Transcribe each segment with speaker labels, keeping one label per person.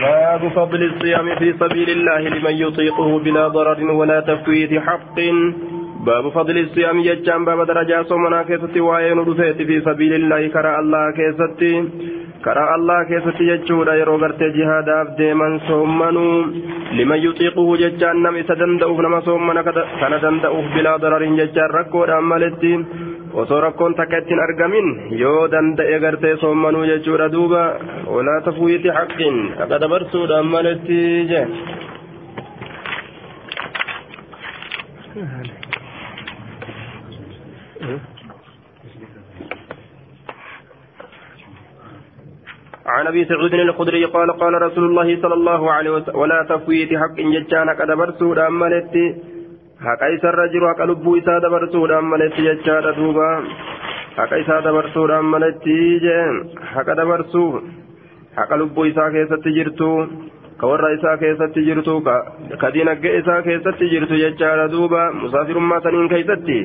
Speaker 1: باب فضل الصيام في سبيل الله لمن يطيقه بلا ضرر ولا تفويت حق باب فضل الصيام يجان باب درجة صومنا كيستي وعين رفيت في سبيل الله كرى الله كيستي كرى الله كيستي يجود يرو غرتي جهاد ديما صومنو لمن يطيقه ججان نم إسدندأوف نما صومنا كان دندأوف بلا ضرر ججان ركو أمالتي osoo rakkoon takka ittiin argamin yoo danda'e gartee soommanuu jechuudha duuba walaa tafwiiti haqqin haqa dabarsuudhaan maletti je عن ابي سعود الخدري قال قال رسول الله صلى الله عليه وسلم ولا تفويت حق ججان قد برسود امالتي haqa isarra jiru haqa lubbuu isaa dabarsuudhaan maletti jechaadha duuba haqa isaa dabarsuudhaan maletti jeen haqa dabarsuu haqa lubbuu isaa keessatti jirtu ka warra isaa keessatti jirtu ka dinagdee isaa keessatti jirtu jechaadha duuba musaafirummaa saniin keessatti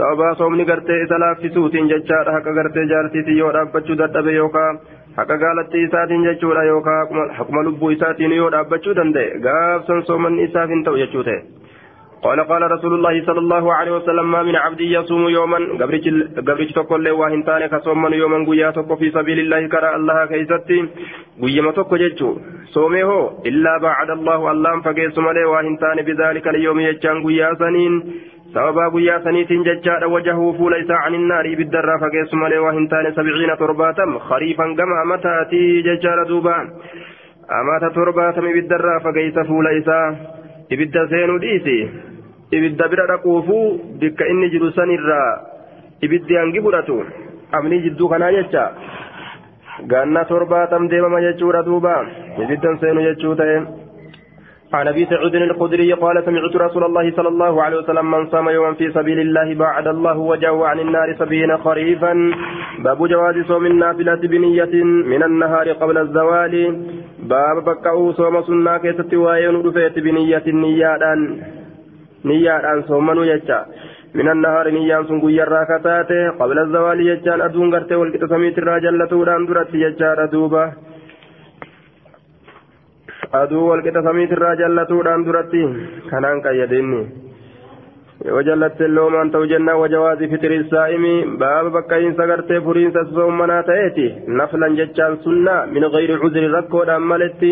Speaker 1: sababaa soomni gartee isa laaffisuutiin jechaadha haqa gartee jaartiitiin yoo dhaabbachuu dadhabe yookaan haqa gaalattii isaatiin jechuudha yookaan haquma lubbuu isaatiin yoo dhaabbachuu danda'e gaafsan soomanni isaaf hin ta'u jechuu ta'e. قال قال رسول الله صلى الله عليه وسلم ما من عبد يصوم يوما قبرج تقول له واهن تاني كصوما يوما قيا تقو في سبيل الله كرى الله كيستي قيا ما تقو ججو صومه إلا بعد الله اللهم فقيس ملي واهن تاني بذلك اليوم يجان قيا سنين jechaadha wajahuu fuula isaa canin naarii ibiddarraa fageessu malee waa hin taane sabciina torbaatam khariifan gama amataatii jechaadha duuba amata torbaatam ibiddarraa fageeysa fuula isaa ibidda seenuu dhiisi ibidda bira dhaquufuu bikka inni jiru sanirraa ibiddi hangi budhatu? Amni jidduu kanaa jecha? Ganna torbaatam deemama jechuudha duuba? Ibiddan seenu jechuu ta'e? عن ابي سعود الخدري قال سمعت رسول الله صلى الله عليه وسلم من صام يوما في سبيل الله بعد الله وجهه عن النار سبعين خريفا باب جواز صوم النافلة بنية من النهار قبل الزوال باب بكاو صوم سنة كيست وين بنية نيادا نيادا صومنو يجا من النهار نيان سن غير راكتات قبل الزوال يجان ادون غرتي والكتا سميت الراجل لتودان درت يجا دوبا aduu walqixa samiitirraa jallatuudhaan duratti kanaan qayyadinni yoo jallatte loomaan ta'u jennaan wajawaazi fitiri saa'imi baaba bakka'iinsa gartee furiinsa soommanaa ta'eeti naflan jechaan sunnaa min gayri cuzri rakkoodhaan maletti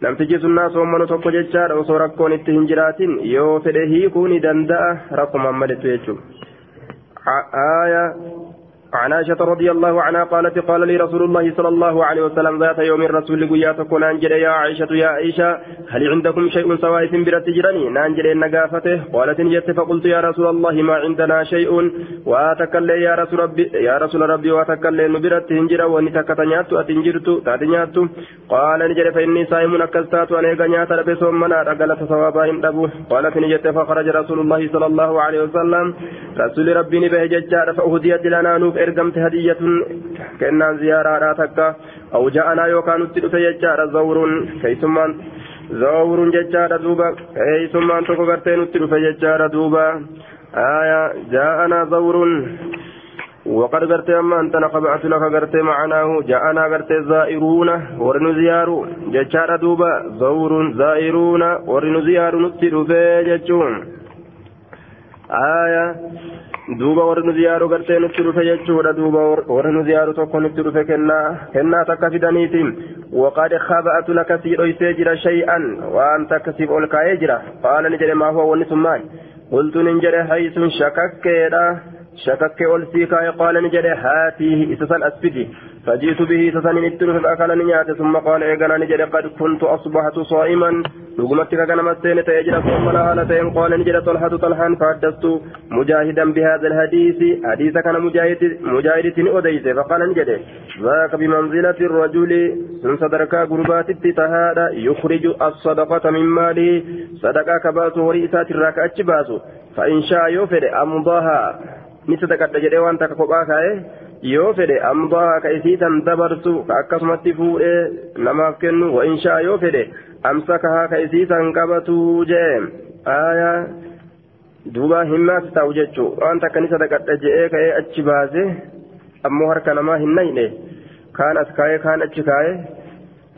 Speaker 1: namtichi sunnaa soommanu tokko jechaadha osoo rakkoon itti hin jiraatin yoo fedhe hiikuu ni danda'a rakkumaan malettu jechuudha. عن عائشة رضي الله عنها قالت قال لي رسول الله صلى الله عليه وسلم ذات يوم الرسول قيات كون أنجل يا عائشة يا عائشة هل عندكم شيء سوائف برت جرني؟ نانجل نقافته قالت نجت فقلت يا رسول الله ما عندنا شيء. وآتكل يا رسول ربي يا رسول ربي وآتكل نبرت هنجرا ونتكت نيات أتنجرت تاتنيات قال نجل فإني صائم أكستات أن يغنيات لبسهم منا رقلت ثوابا إن قالت نجت فخرج رسول الله صلى الله عليه وسلم. رسول ربي نبه ججار فأهديت لنا نوف ergamte hadiyatun kennaan ziyaaraadhaa takka aw ja'anaa yookaan nutti dhufe jechaadha zawruun keeysummaan zawruun jechaadha duuba keeysummaan tokko gartee nutti dhufe jechaadha duuba aya ja'anaa zawruun وقد قرت أما أنت نقبعت لك قرت معناه جاءنا قرت زائرون ورن زيار جشار دوبا زور زائرون ورن زيار نتر في جشون آية duuba warri nu ziyaaru gartee nutti dhufe jechuudha duuba warri nu ziyaaru tokko nutti dhufe kennaa kennaa takka fidaniiti waqad khaba'atu laka sii dhoysee jira shay'an waan takka siif ol kaa'ee jira qaala ni jedhe maa huwa wanni sun maal qultu nin jedhe haysun shakakkeedha shakakkee ol sii kaa'e qaala ni jedhe haatiihi isa san as fidi فجئت به سسن التلف فأكل نيات ثم قال نجد قد كنت أصبحت صائما لقمتك كان مستين تيجر ثم لا هالتين قال نجد طلحة طلحا فحدثت مجاهدا بهذا الحديث حديث كان مجاهد مجاهد أديس فقال نجد ذاك بمنزلة الرجل من صدرك قربات التهاد يخرج الصدقة من ماله صدقة كباس ورئيسات الراكعة باس فإن شاء يوفر أمضاها نصدقة جدي وانت كقباك yoo fedhe amdaa ka isiitan dabarsu ka akkasumatti fuudhee namaaf kennu wa inshaa yoo fedhe amsakahaa ka isiitan qabatu jee aya duuba himmaas ta'u jechuu waan takka ni sadaqadha je'ee ka'ee achi baase ammoo harka namaa hin nayne kaan as kaa'ee kaan achi kaa'ee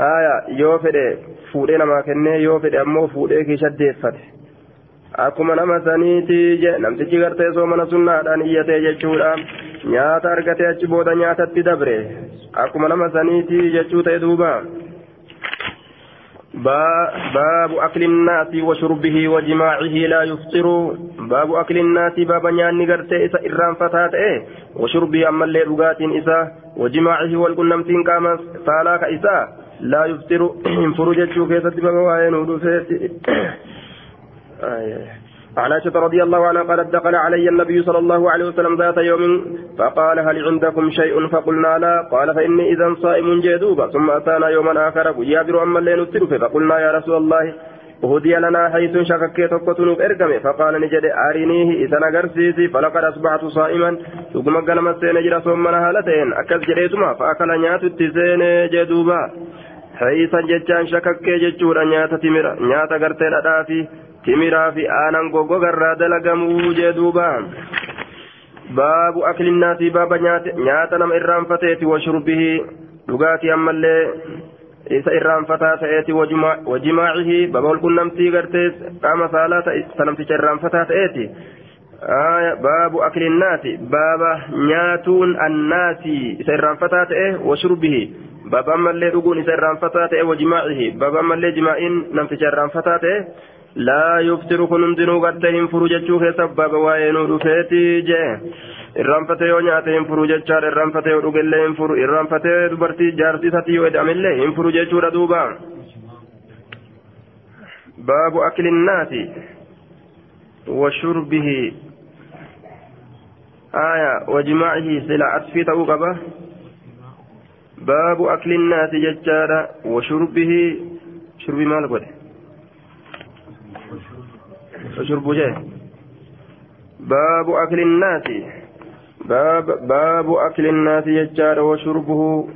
Speaker 1: haya yoo fedhe fuudhee namaa kennee yoo fedhe ammoo fuudhee kiishaddeeffate akkuma nama saniiti je namtichi gartee soo mana sunnaadhaan iyyatee jechuudha nyaata argatee achi booda nyaatatti dabre akkuma nama saniiti jechuu ta'e duuba باب أكل الناس وشربه وجماعه لا يفطر باب أكل الناس باب نيان نغرتي إسا إرام فتات إيه وشربه أما اللي رغات إسا وجماعه والقنمتين كاما فالاك إسا لا يفطر فرجت شوكيسة بابا وين آه عن عائشة رضي الله عنها قالت دخل علي النبي صلى الله عليه وسلم ذات يوم فقال هل عندكم شيء؟ فقلنا لا. قال فإني إذا صائم جدوبا ثم أتانا يوما آخر ويابر أما الليل التلف فقلنا يا رسول الله أهدي لنا حيث شككت تقتنوب إرقم فقال نجد أرينيه إذا نقرسيسي فلقد أصبحت صائما. ثم قال مسين جرى صومنا هالتين أكس جريتما. فأكل نيات التسين جدوبا حيث جتان شكك جتشورا نيات تمر نيات قرتين أدافي. Timiraa fi aanan goggogarraa dalagamuu jee duuba baabu aklinnaati baaba nyaata nama irraanfateeti washurbihi dhugaatii ammallee isa irraanfataa ta'eeti wajimaacihi baaba walqunnamtii gartee qaama saalaa sanamticha irraanfataa ta'eeti baabu aklinnaati baaba nyaatuun annaasi isa irraanfataa ta'e washurbihi baaba ammallee dhuguun isa irraanfataa ta'e wajimaacihi baaba ammallee jimaa'iin namticha irraanfataa ta'e لا يفتر كن هندنو قدهم فروجة كيسا بابا وينو رفيتي جي yoo nyaate hin furu jechaadha irraanfatee yoo dhuge illee hin furu irraanfatee dubartii jaartii isatii yoo edhamillee hin furu jechuudha duuba baabu aklinnaati washurbihi aya wajimaacihi sila atfii ta'uu qaba baabu aklinnaati jechaadha washurbihi shurbi maal godhe وشرب جه باب أكل الناس. باب باب أكل الناس يجار وشربه.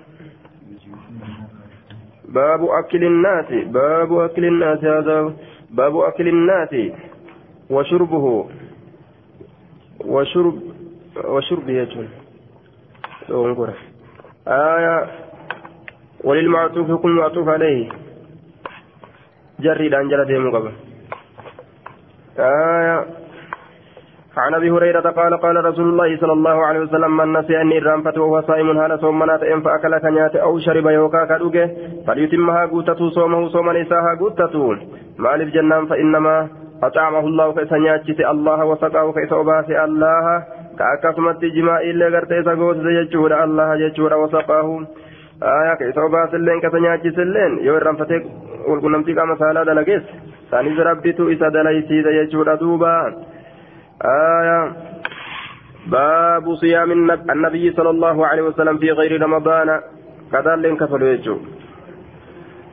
Speaker 1: باب أكل الناس. باب أكل الناس هذا. باب أكل الناس وشربه. وشرب وشرب يجون آية. وللمعطوف يكون معطوف عليه. جري الأنجلة ديمو آية عن ابي هريره قال قال رسول الله صلى الله عليه وسلم من نسي اني رامفت وهو صائم هذا صومنات ان فاكل كنيات او شرب يوكا كدوجه فليتمها غوتته صومه صوما نساها غوتته مالف جنان فانما أطعمه الله كيسنياتشت الله وسقاه كيس أباس الله كأكسمت جماع إلا غرت إسا غوت جيجور الله جيجور وسقاه آية كيس أباس اللين كسنياتشت اللين يو رمفتك والقنمتك مسالة دلقيس sanis rabbitu isa dalaysiisa jechuudha duuba آية. باب صيام النبي صلى الله عليه وسلم في غير رمضان. كذلك كفلوا يجو.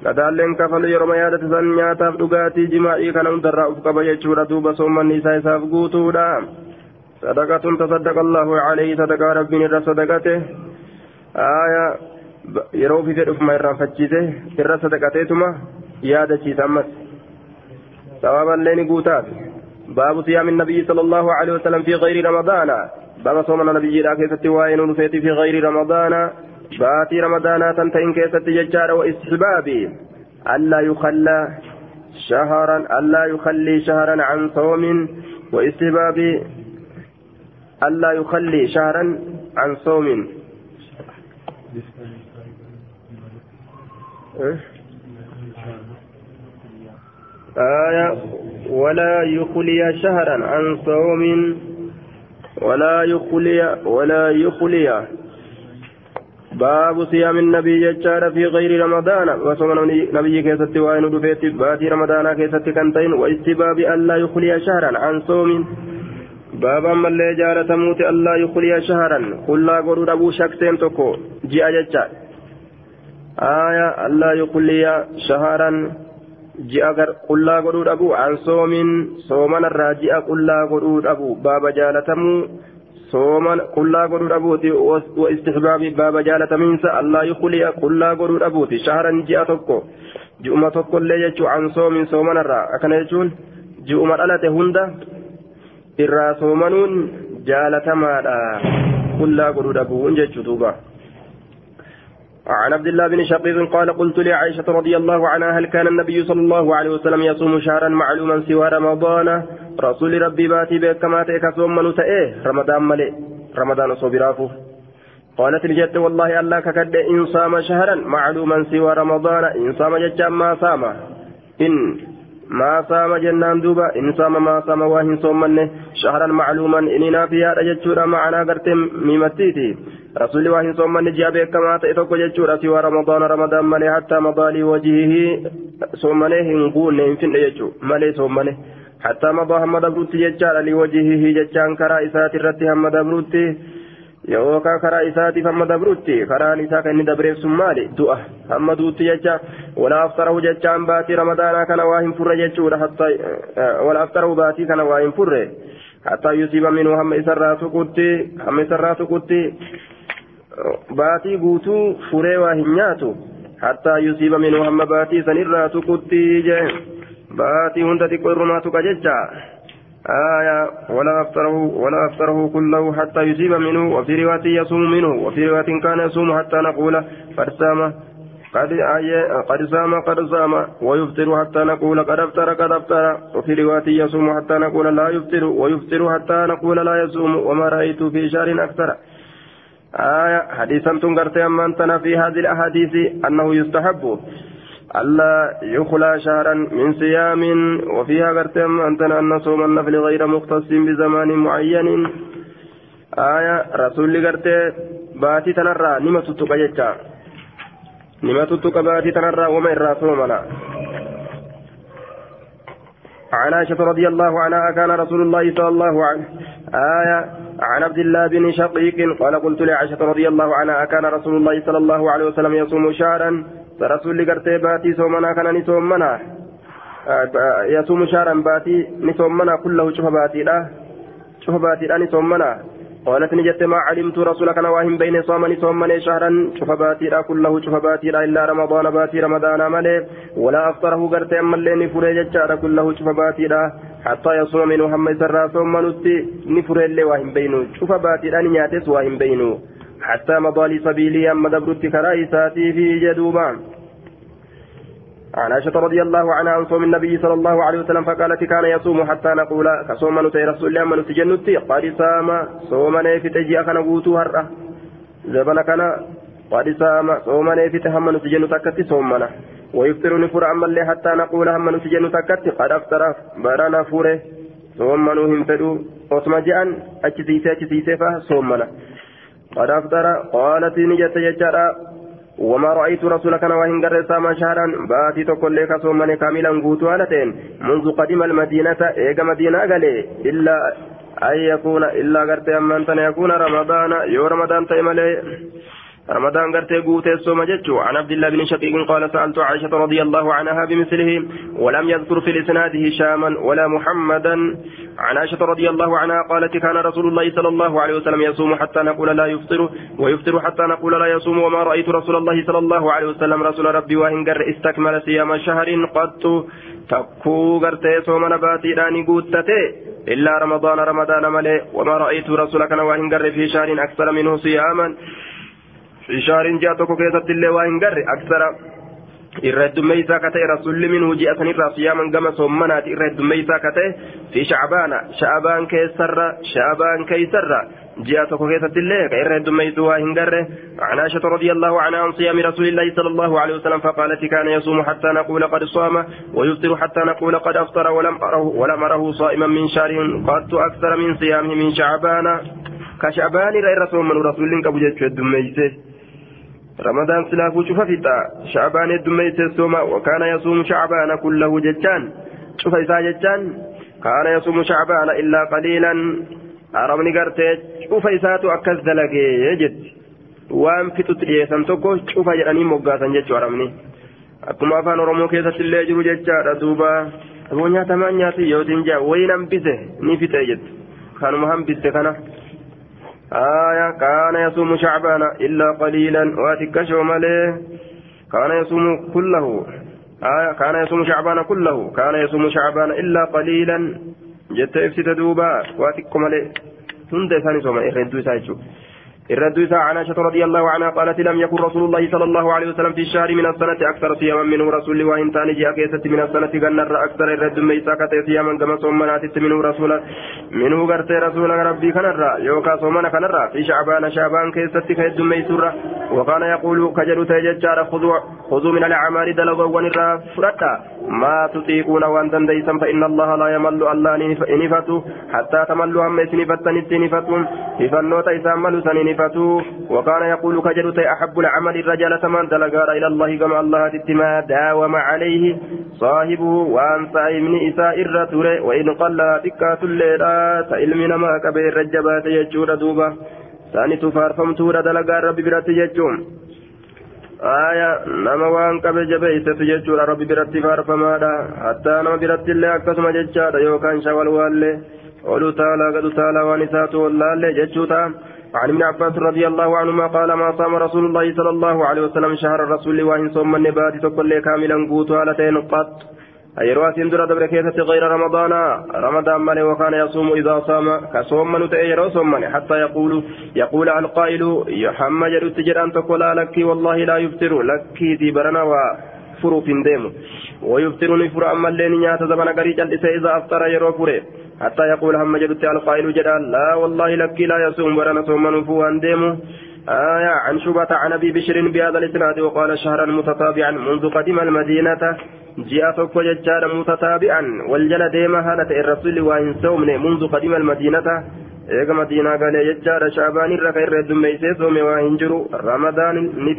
Speaker 1: كذلك كفلوا يرمى يادة سنياتا فدقاتي جماعي كان مدرى أفقب يجو ردوب صوم النساء سافقوتو صدقة تصدق الله عليه صدقة ربي نرى صدقته. آية. fedhuuf ma irraan fachiise irra sadaqateetuma yaadachiisa ammas ثوابا لين قوتات. باب صيام النبي صلى الله عليه وسلم في غير رمضان. باب صوم النبي لا كيست وائن في غير رمضان. باتي رمضان تنتين كيست ججار واستحبابي ألا يخلى شهرا ألا يخلي شهرا عن صوم واستحبابي ألا يخلي شهرا عن صوم. إيه؟ آية ولا يخلي شهرا عن صوم ولا يخلي ولا يخلي. باب صيام النبي ججار في غير رمضان. وصوم النبي كيست وين دفيت باتي رمضان كيست كنتين. واستباب ألا يخلي شهرا عن صوم. باب أما اللي جارة موت ألا يخلي شهرا. قل قرود أبو شكسين تكو. جاء ججار آية ألا يخلي شهرا ji'a qullaa godhuu dhabu an soomin soomanarraa ji'a qullaa godhuu dhabu baaba jaalatamuu sooman qullaa godhuu dhabuuti wa istihbaabi baaba jaalatamiinsa allaa yukuliya qullaa godhuu dhabuuti shaharan ji'a tokko ji'uma tokkollee jechuu an soomin soomanarraa akkana jechuun ji'uma dhalate hunda irraa soomanuun jaalatamaadha qullaa godhuu dhabuun jechuu duuba عن عبد الله بن شقيق قال قلت لعائشة رضي الله عنها هل كان النبي صلى الله عليه وسلم يصوم شهرا معلوما سوى رمضان؟ رسول ربي باتي بكما تيكسوم من تأيه رمضان ملئ رمضان صبرافه قالت الجد والله ألا ككد إن صام شهرا معلوما سوى رمضان. إن صام ججا ما صام. إن ما صام جنان دوبا إن صام ما صام واهن صومنه شهرا معلوما إننا في هذا جتشورا معنا قرتم ميمتيتي رسول واهن صومنه جابه كما تأتوك جتشورا سوى رمضان رمضان ملي حتى مضالي وجهه صومنه هنقول ننفن جتشو ملي صومنه حتى مضى هم دبروتي جتشارا لوجهه جتشان كرا إسات الرتي هم دبروتي yookaan karaa isaatiif hamma dabrutti karaan isaa kan inni dabreef sun maali? Du'a. Hamma kana waa hin furre jechuudha wala aftarahu baatii kana waa hin furre hattaa yusiiba minuu hamma isarraa tuqutti hamma isarraa tuqutti baatii guutuu furee waa hin nyaatu hattaa yusiiba minuu hamma baatii sanirraa tuqutti jee baatii hunda xiqqoo irrumaa tuqa jecha آية ولا أفطره ولا أفطره كله حتى يصيب منه وفي رواية يصوم منه وفي رواية كان يصوم حتى نقول قد سام قد سام قد سام. ويفطر حتى نقول قد أفطر قد أفطر. وفي رواية يصوم حتى نقول لا يفطر ويفطر حتى نقول لا يصوم. وما رأيت في شهر أكثر. آية حديثا تنقرت أما في هذه الأحاديث أنه يستحب ألا يخلى شهرا من صيام. وفيها قرتم أنتنا أن صوم النفل غير مختص بزمان معين. آية رسول قرتي باتي تنرى نما تتوك جتا نما تتوك باتي تنرى وما إرى صومنا عن عائشة رضي الله عنها كان رسول الله صلى الله عليه آية عن عبد الله بن شقيق قال قلت لعائشة رضي الله عنها كان رسول الله صلى الله عليه وسلم يصوم شهرا soomanaa kana ni soommanaa yasuumu shaaran baatii ni soommanaa kullahu cufa baatiidha cufa baatiidha ni soommanaa قالت نجت ما علمت رسول كان واهم بين صومني صومني شهرا. شوف باتيرا كله شوف باتيرا إلا رمضان باتي رمضان ملي ولا أفطره قرت أما اللي نفري ججارا كله شوف باتيرا. حتى يصوم من محمد سرا صومنتي نفري اللي واهم بينه شوف باتيرا نياتس واهم بينه حتى مضى لسبيلي أما دبرت كرايساتي في جدوبان عن عائشة رضي الله عنها عن صوم النبي صلى الله عليه وسلم فقالت كان يصوم حتى نقول كصوم نتي رسول الله من تجنتي قد سام صوم نيفت جي أخنا قوتو هرأ. زبنا كان قد سام صوم نيفت هم نتجن تكتي صومنا ويفطر نفر أما اللي حتى نقول هم نتجن تكتي. قد أفطر برانا فوره صوم نوهم فدو. وسما جاءن. أجسيسي أجسيسي فصومنا قد أفطر. قالت نجت يجرى وما رأيت رسولك وإن قرر ساما شهرا باتي تقول لك صومني كاملا قوتوا هالتين منذ قدم المدينة إيقا مدينة قالي إلا أن يكون إلا قرت أن يكون رمضان يو رمضان تيمالي. رمضان قرتي قوتي السوم جتشو. عن عبد الله بن شقيق قال سألت عائشة رضي الله عنها بمثله ولم يذكر في الإسناد هشاما ولا محمدا. عن عائشة رضي الله عنها قالت كان رسول الله صلى الله عليه وسلم يصوم حتى نقول لا يفطر ويفطر حتى نقول لا يصوم. وما رأيت رسول الله صلى الله عليه وسلم رسول ربي وإن قر استكمل صيام شهر قد تكو قرتي صوم نباتي راني قوتتي. إلا رمضان رمضان ملي. وما رأيت رسولك وإن قر في شهر أكثر منه صياما. في شهر جاء تكو كيست اللي وإن قر أكثر irra heddummeeysaa ka ta'e rasuulli minhu ji'a sanirraa siyaaman gama soommanaati irra heddummeeysaa ka ta'e fi shacbaana sha'abaan keessarra sha'abaan keeysarra ji'a tokko keessatti illee ka irra heddummeeysu waa hin garre عن عائشة رضي الله عنها عن صيام رسول الله صلى الله عليه وسلم فقالت كان يصوم حتى نقول قد صام ويفطر حتى نقول قد أفطر ولم أره ولم أره صائما من شهر قد أكثر من صيامه من شعبان. كشعبان غير صوم من رسول كبو جيتشو الدميسة. رمضان سلافو شوف فتا شعبان الدميت السوما وكان يصوم شعبان كله جتان شوف إذا جتان كان يصوم شعبان إلا قليلا أرمني قرتي شوف إذا أكز دلقي يجد waan fixutti dhiyeessan tokko cufa jedhanii moggaasan jechuu aramni akkuma afaan oromoo keessatti illee jiru jechaadha duuba aboo nyaatamaan nyaati yootiin jaa wayin hambise ni fixe jettu kanuma hambise kana آية كان يصوم شعبان إلا قليلا. واتكشوا مليه كان يصوم كله. آية كان يصوم شعبان كله. كان يصوم شعبان إلا قليلا. جت إفسد دوبا. واتكم مليه هند ثاني صوم. إخرين دوسا الرد عن عائشة رضي الله عنها قالت لم يكن رسول الله صلى الله عليه وسلم في الشهر من السنة أكثر صياما منه رسول وإن تاني جاء كيسة من السنة قنر أكثر الرد ميسا كتي صياما كما صومنات منه رسول منه غرتي رسول ربي كنر يوكا صومنا كنر في شعبان شعبان كيسة كيد ميسورة وكان يقول كجل تججار خذوا خذوا من الأعمال دلغوا ونرى فرطا ما تطيقون وأن تنديسا فإن الله لا يمل الله نفتوا حتى تملوا هم سنفتن التنفتون فنوت إسام ملوا سنفتوا وكان يقول كجلت أحب العمل الرجال تمن دلقار إلى الله كما الله تتما داوم عليه صاحبه وأن من إساء الرتور وإن قل تكات الليلة سإلمنا ما كبير رجبات يجور دوبا ثاني تفارفمتور دلقار ربي برات يجون آية نما وان قبل جبيت تججور ربي برات فارفمادا حتى نما برات الله أكسم ججادا يوكان شوال والله قولوا تعالى قد تعالى ونساته والله ججوتا. عن ابن عباس رضي الله عنهما قال ما صام رسول الله صلى الله عليه وسلم شهر الرسول وإن صوم النبات تقول كاملا قوت هالتين قط. أيروا سندرة دبر كيسة غير رمضان. رمضان مالي وكان يصوم إذا صام. كصوم من تأيروا صوم حتى يقول يقول القائل يحمد التجر أن تقول لك والله لا يفطر لك دي برنا وفرو في ديم ويفطر نفر أما اللين نيات زبنا قريجا إذا أفطر يرو فره حتى يقول هم جدت القائل جدال لا والله لك لا يصوم ورنا صوم نفوان ديمو آية عن شبة عن أبي بشر بهذا الإسناد وقال شهرا متتابعا منذ قدم المدينة جاء توكو ججار متتابعا والجل ديما هالة الرسول وإن صومني منذ قدم المدينة madiinaa galee jechaadha shaabaan irra ka irra heddummeeysee soome waa hin jiru. Ramadaan ni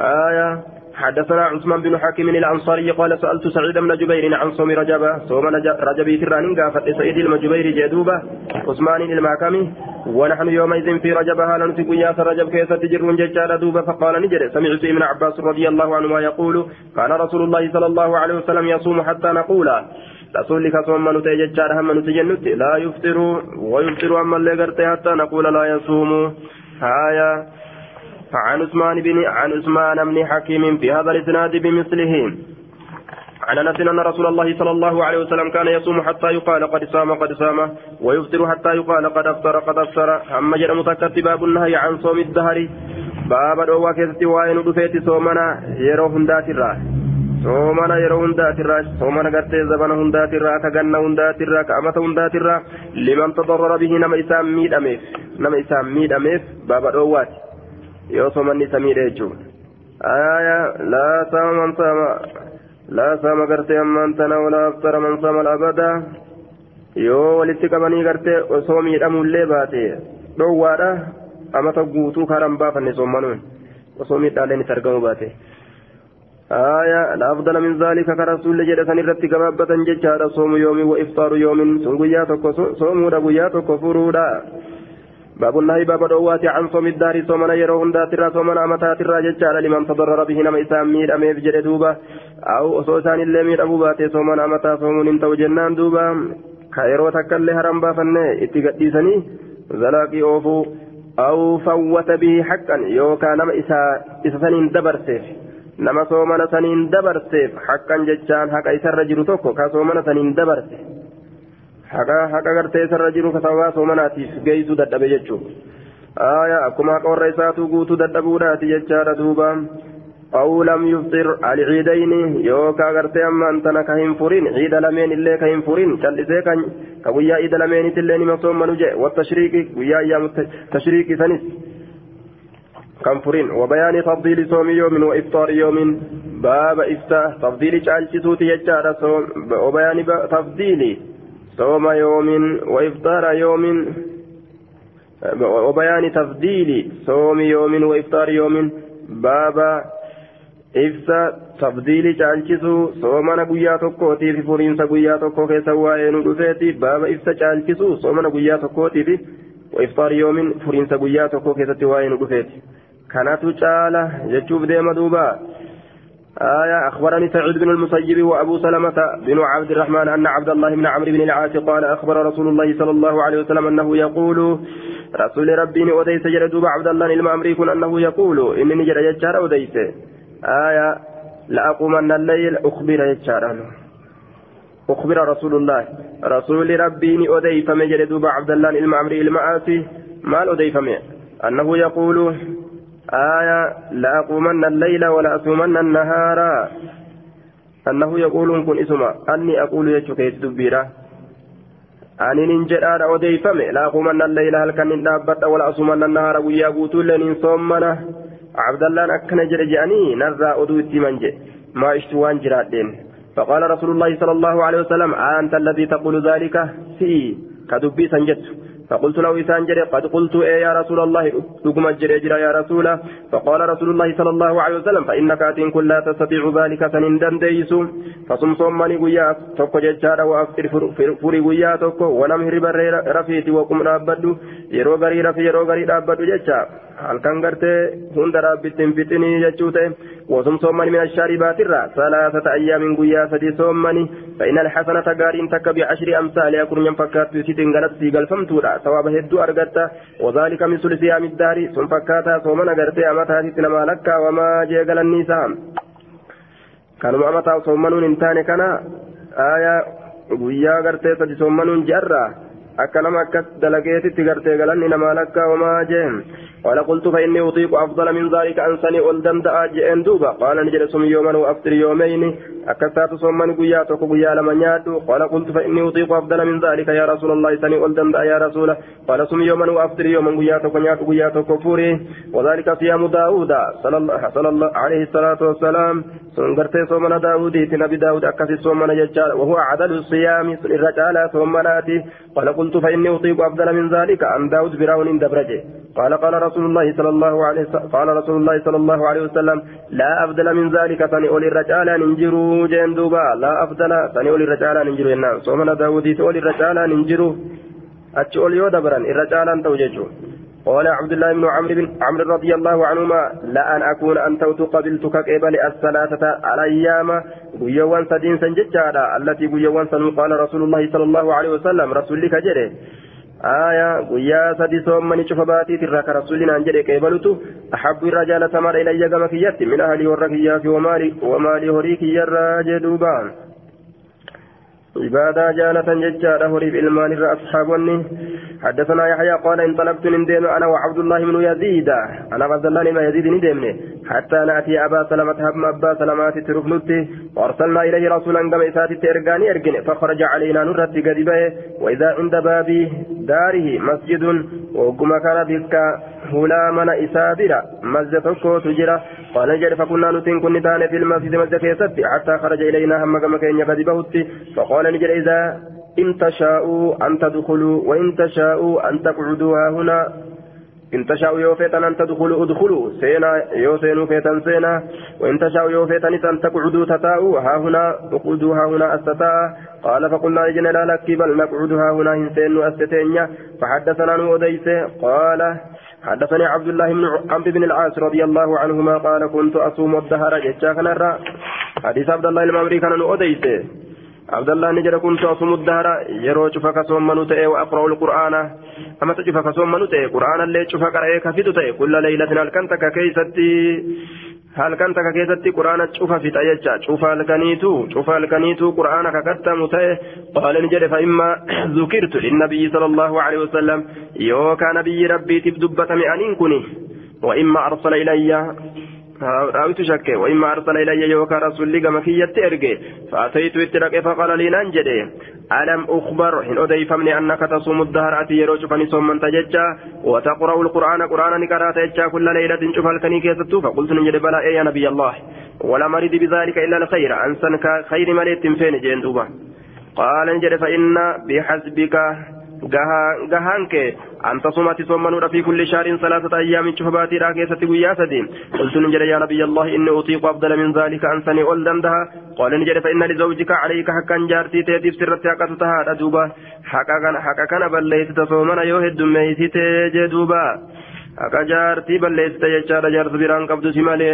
Speaker 1: aya حدثنا عثمان بن حكيم الأنصاري قال سألت سعيد بن جبير عن صوم رجب. صوم رجب تران قافت سعيد المجبير جدوبة. عثمان المعكمي ونحن يومئذ في رجب هالا في قياس رجب كيف تجرون ججال دوبة؟ فقال نجري سمعت ابن عباس رضي الله عنهما يقول كان رسول الله صلى الله عليه وسلم يصوم حتى نقول رسولك صوم من تججال هم نتجنت لا يفطر ويفطر أما اللي حتى نقول لا يصوم. هايا عن عثمان بن عن عثمان بن حكيم في هذا الإسناد بمثله. عن أنس أن رسول الله صلى الله عليه وسلم كان يصوم حتى يقال قد صام قد صام ويفطر حتى يقال قد أفطر قد أفطر. أما جرى متكت باب النهي عن صوم الدهر. باب دوا كيستي وين دفيت صومنا يرو yeroo hundaatirraa soomana gartee zabana hundaatirraa ka ganna hundaatirraa ka amata hundaatirraa liman tadarrara bihi nama isaan miidhameef nama isaan miidhameef baaba dhoowwaati yoo somanni samiidha jechuun aayaa laa saama man saama laa saama gartee ammaan tana walaa aftara man saama abadaa yoo walitti qabanii gartee osoo miidhamullee baate dhoowwaadha amata guutuu kaaraan baafanne sommanuun osoo miidhaaleen itti argamu baate. آية لا أفضل من ذلك كرسول جد سنرت كبابة ججارة صوم يوم وإفطار يوم سنقياتك صوم رقياتك فرودا باب النهي باب دوات عن صوم الدار صومنا يرو هندات الرا صومنا أمتات الرا ججال لمن تضرر به نما إسام مير أميف جد دوبا أو أصوصان اللي مير أبو باتي صومنا أمتا صومون انتو جنان دوبا خيرو تكالي هرم بافنة اتقديسني زلاقي أوفو. أو فوت به حقا يوكا نما إسا إسا دبرسيف nama soomana saniin dabarseef haqqan jechaan haqa isarra jiru tokko ka soomana saniin dabarse haqa haqa gartee isarra jiru kasawaa soomanaatiif geeysuu dadhabe jechuun aya akkuma haqa warra isaatu guutuu dadhabuudhaati jechaadha duuba أو لم يفطر العيدين يوكا غرتي أما أنت كهين فرين عيد لمين إلا كهين فرين كالإسي كان كويا عيد لمين تلين مصوم منوجه والتشريك ويا أيام التشريك ثنس كم فرين وبيان تفضيل صوم يوم وإفطار يوم باب إفتاء تفضيل جالسوتي يجار وبيان تفضيل صوم يوم وإفطار يوم وبيان تفضيل صوم يوم وإفطار يوم باب ibsa tafdiili caalchisuu soomana guyyaa tokkootiif furiinsa guyyaa tokko keessa waa'ee nu dhufeeti baaba ibsa caalchisuu soomana guyyaa tokkootiif iftaar yoomin furiinsa guyyaa tokko keessatti waa'ee nu dhufeeti kanatu caala jechuuf deema duuba آية أخبرني سعيد بن المسيب وأبو سلمة بن عبد الرحمن أن عبد الله بن عمرو بن العاص قال أخبر رسول الله صلى الله عليه وسلم أنه يقول رسول ربي أوديس جردوب عبد الله المأمريكون أنه يقول إنني جرى يجار أوديس. آية لأقومن الليل أخبر يجار. أخبر رسول الله رسول ربي أوديس مجردوب عبد الله المأمري المآسي maal odeeyfame annahu yaquulu آية لأقومن الليل ولأصومن النهار. أنه يقول كن اسمع أني أقول يجوكيت دبيرة أني ننجد أنا أوديفم لأقومن الليل هل كان نابت ولأصومن النهار ويا قوتول لن صومنا عبد الله أكن جرجاني نرى أدوتي منجي ما اشتوان جرادين فقال رسول الله صلى الله عليه وسلم أنت الذي تقول ذلك؟ في كدبي سنجت فقلت له إسان جري قد قلت إيه يا رسول الله؟ لكم الجري جرى يا رسول. فقال رسول الله صلى الله عليه وسلم فإنك أتين كن لا تستطيع ذلك سنندن ديس فصم صمني قيا توكو ججارة وأفطر فري قيا توكو ونمهر بري رفيتي وقم رابدو يرو غري رفي يرو غري رابدو ججا. halkan gartee hunda dhaabbittiin fixinii jechuu ta'e wasum soommani min ashaaribaatirra salaasata ayyaamin guyyaa sadii soommani fa'ina alxasanata gaariin takka bi'ashri amsaaliyaa kurnyan fakkaattu isitiin galatti galfamtuudha sawaaba hedduu argatta wazaalika min sulisi yaamiddaari sun fakkaataa soomana gartee amataatitti namaa lakkaawamaa jee galanni isaa kanuma amataa soommanuun hin taane kana aayaa guyyaa gartee sadi soommanuun ji'arraa akka nama akkas dalageetitti gartee galanni namaa lakkaawamaa jee قال قلت فإني أطيق أفضل من ذلك an sanii ol nan danda'a jedheen duuba قال ni jedha سم يوما وأفطر يومين akkasitti sooma guyyaa tokko guyyaa lama nyaadhu قال قلت فإني أطيق أفضل من ذلك يا رسول الله sanii ol nan danda'a يا رسول قال سم يوما وأفطر يوما guyyaa tokko nyaadhu guyyaa tokko furi وذلك صيام داود صلى الله, صلى الله عليه الصلاة والسلام سنغرتي صومنا داود نبي داود أكثي صومنا ججال وهو عدل الصيام الرجال صومناتي قال قلت فإني أطيق أفضل من ذلك عن داود براون دبرجه قال قال رسول الله صلى الله عليه قال رسول الله صلى الله عليه وسلم لا أفضل من ذلك أولي الرجال ننجروا جندوبا لا أفضل أولي الرجال ننجروا إنام صومنا داودي أولي الرجال ننجروا أتشؤل يودبرا الرجال توججوا. قال عبد الله بن عمرو بن عمرو رضي الله عنهما لا أن أكون أنتوت قبلتك قبل الثلاثة الأيام قيوان سدين سنججارا التي قيوان سنو قال رسول الله صلى الله عليه وسلم رسولك جري آية ويا سدي صوم من شوف باتي ترى كرسولنا أن جري قبلته أحب الرجال تمر إلي كما كيت من أهلي ورقيا ومالي ومالي هريك يرى جدوبان. عبادة جالة ججارة هريب إلمان أصحابني حدثنا يحيى قال انطلقت ندم أنا وعبد الله بن يزيد. أنا عبد الله بن يزيد ندمني حتى نأتي أبا سلمة هم أبا سلمات ترفنتي وأرسلنا إليه رسولا كما إساتي ترقاني أرقن فخرج علينا نرت قدبه وإذا عند باب داره مسجد. وقم كان بك هلا من إسابرة مسجد تجرى قال جل فكنا نتين كن في المسجد مسجد كيست حتى خرج إلينا هم كما كان يقدبه فقال نجل إذا إن تشاءوا أن تدخلوا وإن تشاءوا أن تقعدوا هنا. إن تشاءوا يوفيتا أن تدخلوا ادخلوا. سينا يوسينوا فيتا سينا. وإن تشاءوا يوفيتا أن تقعدوا تتاؤوا ها هنا. اقعدوا ها هنا أستتاء قال فقلنا لجنا لا لك بل نقعد ها هنا هنسين أستتين فحدثنا نوديس قال حدثني عبد الله بن عمرو بن العاص رضي الله عنهما قال كنت أصوم الدهر. جتشا كان حديث عبد الله المامري كان نوديس عبد الله نجد كنت أصوم الدهر. يرو شوف كصوم من وأقرأ القرآن. أما تشوف كصوم من تأي؟ قرآن اللي شوف كرأي كفيت تأي. كل ليلة هل كنت كيستي هل كنت كيستي قرآن شوف في تأيجا شوف الكنيتو شوف الكنيتو قرآن تأي. قال نجد فإما ذكرت للنبي صلى الله عليه وسلم يو كان نبي ربي تبدبة مئنين كني وإما أرسل إلي راويت شك وإما أرسل إلي يوكا رسولي كما كيت إرجي فأتيت اترك فقال لي ننجدي ألم أخبر حين أديفمني أنك تصوم الدهر أتي يروج فني صوم من تججا وتقرأ القرآن قرآن نكرات يجا كل ليلة شوف الكني كيستو فقلت ننجد بلا إيه يا نبي الله ولا مريد بذلك إلا الخير أنسن خير مليت فين جين دوبا قال نجد فإن بحسبك gahaan kee anta sumati sommanuudha fi kulli shaarin salaasata ayyaamin cufa baatiidhaa keessatti guyyaa sadi qultu nin jedhe yaa nabiyya allahi inni utiiqu afdala min zaalika ansanii ol dandaha qaala ni jedhe fa inna lizawjika calayka hakkan jaartii teetiif sirratti haqatu tahaadha duuba haqa kana balleessita soomana yoo heddummeeysite jee duuba haqa jaartii balleessita jechaadha jaarsa biraan qabdu si malee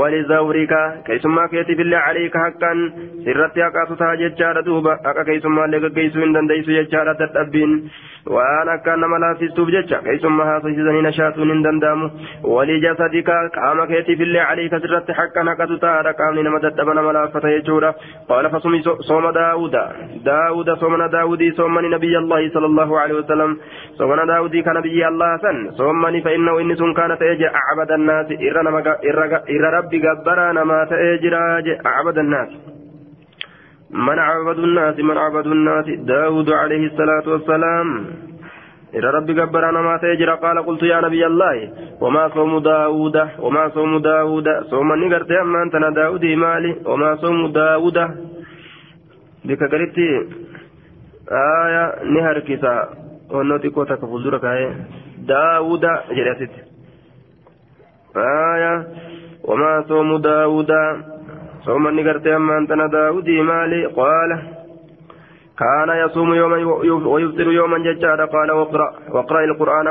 Speaker 1: wali zawrika keessummaa keetiif illee caleeyka haqqan sirratti haqatu taha jechaadha duuba haqa keessummaallee gaggeessuu hin dandeeysu jechaadha dadhabbiin waan akka nama laaffistuuf jecha keessummaa haasofsiisanii nashaatuun hin danda'amu walii jasadika qaama keetiif illee caliika sirratti haqqa naqatu taa'aadha qaamni nama dadhaba nama laaffata jechuudha qaala fasumi sooma daawuda daawuda soomana daawudii soomani nabiyya allahi sala allahu alehi daawudii kana biyya allah san soomani fa innahu inni sun kaana ta'ee je acbada annaasi irra rabbi gabbaraa namaa ta'ee jira je acbada annaasi من عبد الناس؟ من عبد الناس. داود عليه الصلاة والسلام. إلى ربي قبر ما تجرى قال قلت يا نبي الله وما صوم داود؟ وما صوم داود؟ صوم نقرت أما أنت داود مالي. وما صوم داود؟ بك قريت آية نهر كسا ونوتي كوتا كفوزورك داود جريت آية وما صوم داود صوم نقرت أما أنت داودي مالي قال كان يصوم يوما ويفطر يوما ججارا قال واقرأ واقرأ القرآن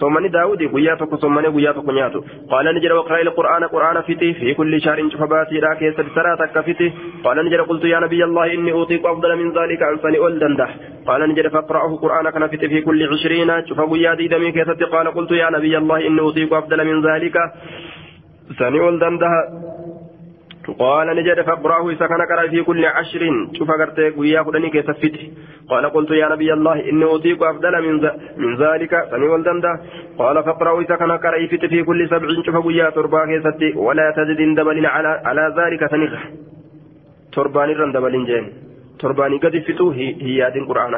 Speaker 1: صومني داودي قياتك صومني قياتك نياتو. قال نجر واقرأ القرآن قرآن فتي في كل شهر شفباتي لا كيس بسراتك فتي قال نجر قلت يا نبي الله إني أوطيك أفضل من ذلك عن سني أولدنده. قال نجر فاقرأه قرآن كان فتي في كل عشرين شوف قيادي دمي كيستي قال قلت يا نبي الله إني أوطيك أفضل من ذلك سني أولدنده. قال نجد فاقرأه إذا قرأ في كل عشر شوف قرتي ويا خدني كيف قال قلت يا نبي الله إني أوتيك أفضل من من ذلك سني والدمدة قال فاقرأه إذا قرأ في كل سبع شوف ويا تربا كيستي ولا تزد دبل على على ذلك سنغ تربان رندبل جين ترباني قد فتو هي هي القرآن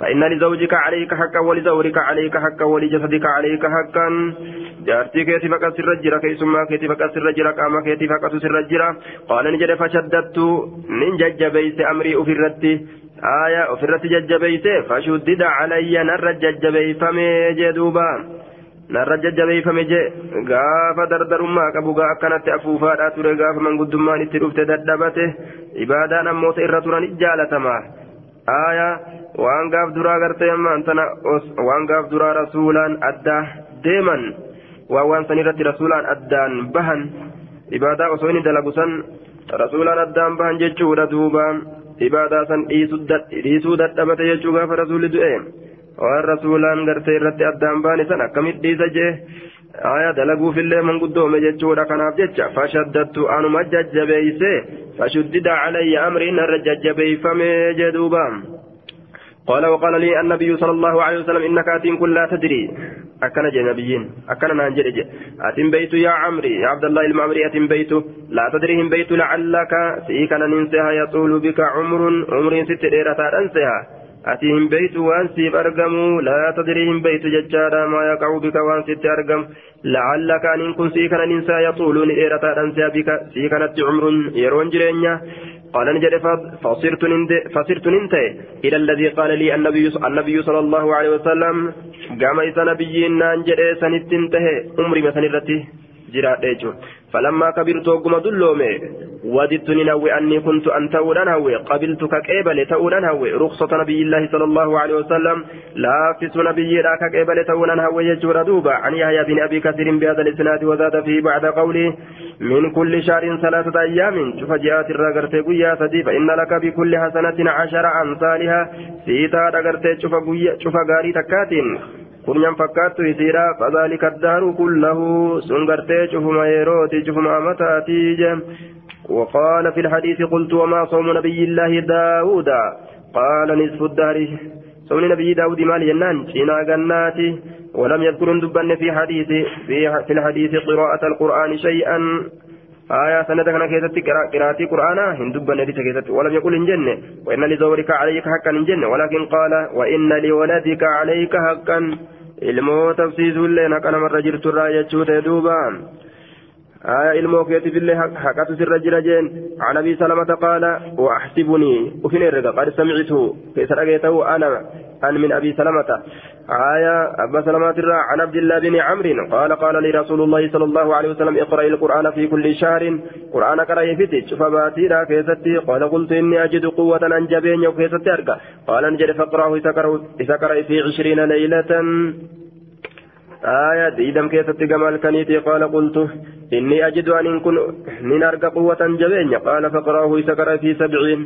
Speaker 1: فإن لزوجك عليك حقا ولزورك عليك حقا ولجسدك عليك حقا. جارتي كيتي فقط سر كيسما كيتي فقط سر جرا قاما كيتي فقط سر قال نجد فشددت من ججبيت أمري أفرت آية أفرت ججبيت فشدد علي نر ججبيفمي جدوبا. narra jajjabeeffame je gaafa dardarummaa qabu gaa akkanatti afuufaadhaa ture gaafa manguddummaan itti dhufte dadhabate ibaadaan ammoota irra turan jaalatamaa آية وأن قاف درا قرتي أما أنتنا وأن قاف درا رسولا أدى ديما وأن سنرت رسولا أدان بهن إبادة أصوين دلقسا رسولا أدان بهن جتشورا دوبا إبادة سن إيسو دتبت جتشوغا فرسول دؤين وأن رسولا قرتي رتي أدان بهن سن أكمل ديزا جيه aya dalaguufillee manguddoome jechuudha kanaaf jecha fashaddattu anuma jajjabeeyse fashuddida calayya amriin irra jajjabeeyfame jee duuba قال وقال لي النبي صلى الله عليه وسلم انك اتين كل لا تدري اكن جي نبيين اكن نانجل جي اتين بيت يا عمري يا عبد الله المعمري اتين بيت لا تدريهم بيت لعلك سيكن ننسها يطول بك عمر عمر ست ديرة انسها أتيهم بيت وأن سيب أرقموا لا تدريهم بيت ججارا ما يقع بك وأن ست أرقم لعلك أن كن سيكن ننسى يطولون إيرة أنسى بك سيكنت عمر يرون جرينيا. قال نجد فصرت فصرت ننتهي إلى الذي قال لي النبي النبي صلى الله عليه وسلم قام إذا نبينا نجد سنتنتهي عمري مثلا رتي جراد فلما كبرت وقم دلومي وددت ننوي أني كنت أن تؤدن هوي قبلتك كيبل تؤدن هوي. رخصة نبي الله صلى الله عليه وسلم لا فس نبي راك كيبل تؤدن هوي يجور دوبا. عن يحيى بن أبي كثير بهذا الإسناد وزاد فيه بعد قوله من كل شهر ثلاثة أيام شوف جاءت الرقرت قويا سدي فإن لك بكل حسنة عشر أمثالها سيتا رقرت شوف قويا شوف قاري تكاتين. Fakkaattu isiidha fadaalika addaaru kullahu sun gartee cufuma yerooti cufuma amataatii je وقال في الحديث قلت وما صوم نبي الله داود قال نصف الدهر صوم نبي داود مال ينان شينا جناتي ولم يذكر دبن في حديث في الحديث قراءة القرآن شيئا آية سنة كان كيست قراءة قرآن هندبا نديس كيست ولم يقل إن جنة. وإن لزورك عليك حقا إن جنة. ولكن قال وإن لولدك عليك حقا. ilmoo tafsiisuullee haqa namarra jirtu irraa jechuu ta'e duuba آية illee haqatu sirra jira jeen عن أبي سلمة قال وأحسبني. وفين الرقا قد سمعت كيف رقيته أنا أن من أبي سلمة. آية أبا سلمة عن عبد الله بن عمرو قال قال لي رسول الله صلى الله عليه وسلم اقرأ القرآن في كل شهر. قرآن قرأ يفتش فباتيرا كيستي. قال قلت إني أجد قوة أن جبين أرقى قال نجد فاقرأه إذا قرأ في عشرين ليلة. آية ديدم كيستي جمال كنيتي. قال قلت إني أجد أن كن من أرقى قوة جبين. قال فاقرأه إذا قرأ في سبعين.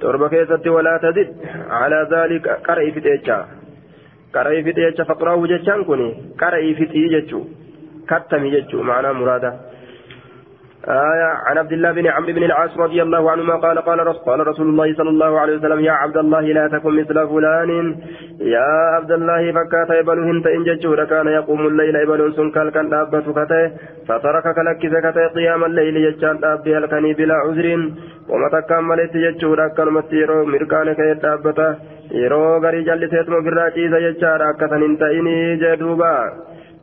Speaker 1: تربة كيستي ولا تزد. على ذلك قرأ في قرأي في تيجا فقرأه جتشان كوني قرأي في تيجا كتمي جتشو معنى مراده آية عن عبد الله بن عمرو بن العاص رضي الله عنهما قال قال رسول, قال رسول الله صلى الله عليه وسلم يا عبد الله لا تكن مثل فلان يا عبد الله فكات إبل هنت إن ججور كان يقوم الليل إبل سن كان دابة كته فترك كلك كته قيام الليل يجان دابة الكني بلا عذر ومتى كملت ججور كان مسيرو مركان كي دابته yeroo garii jalliseetuma birraa ciisa jechaadha akkatan hin ta'inii jee duuba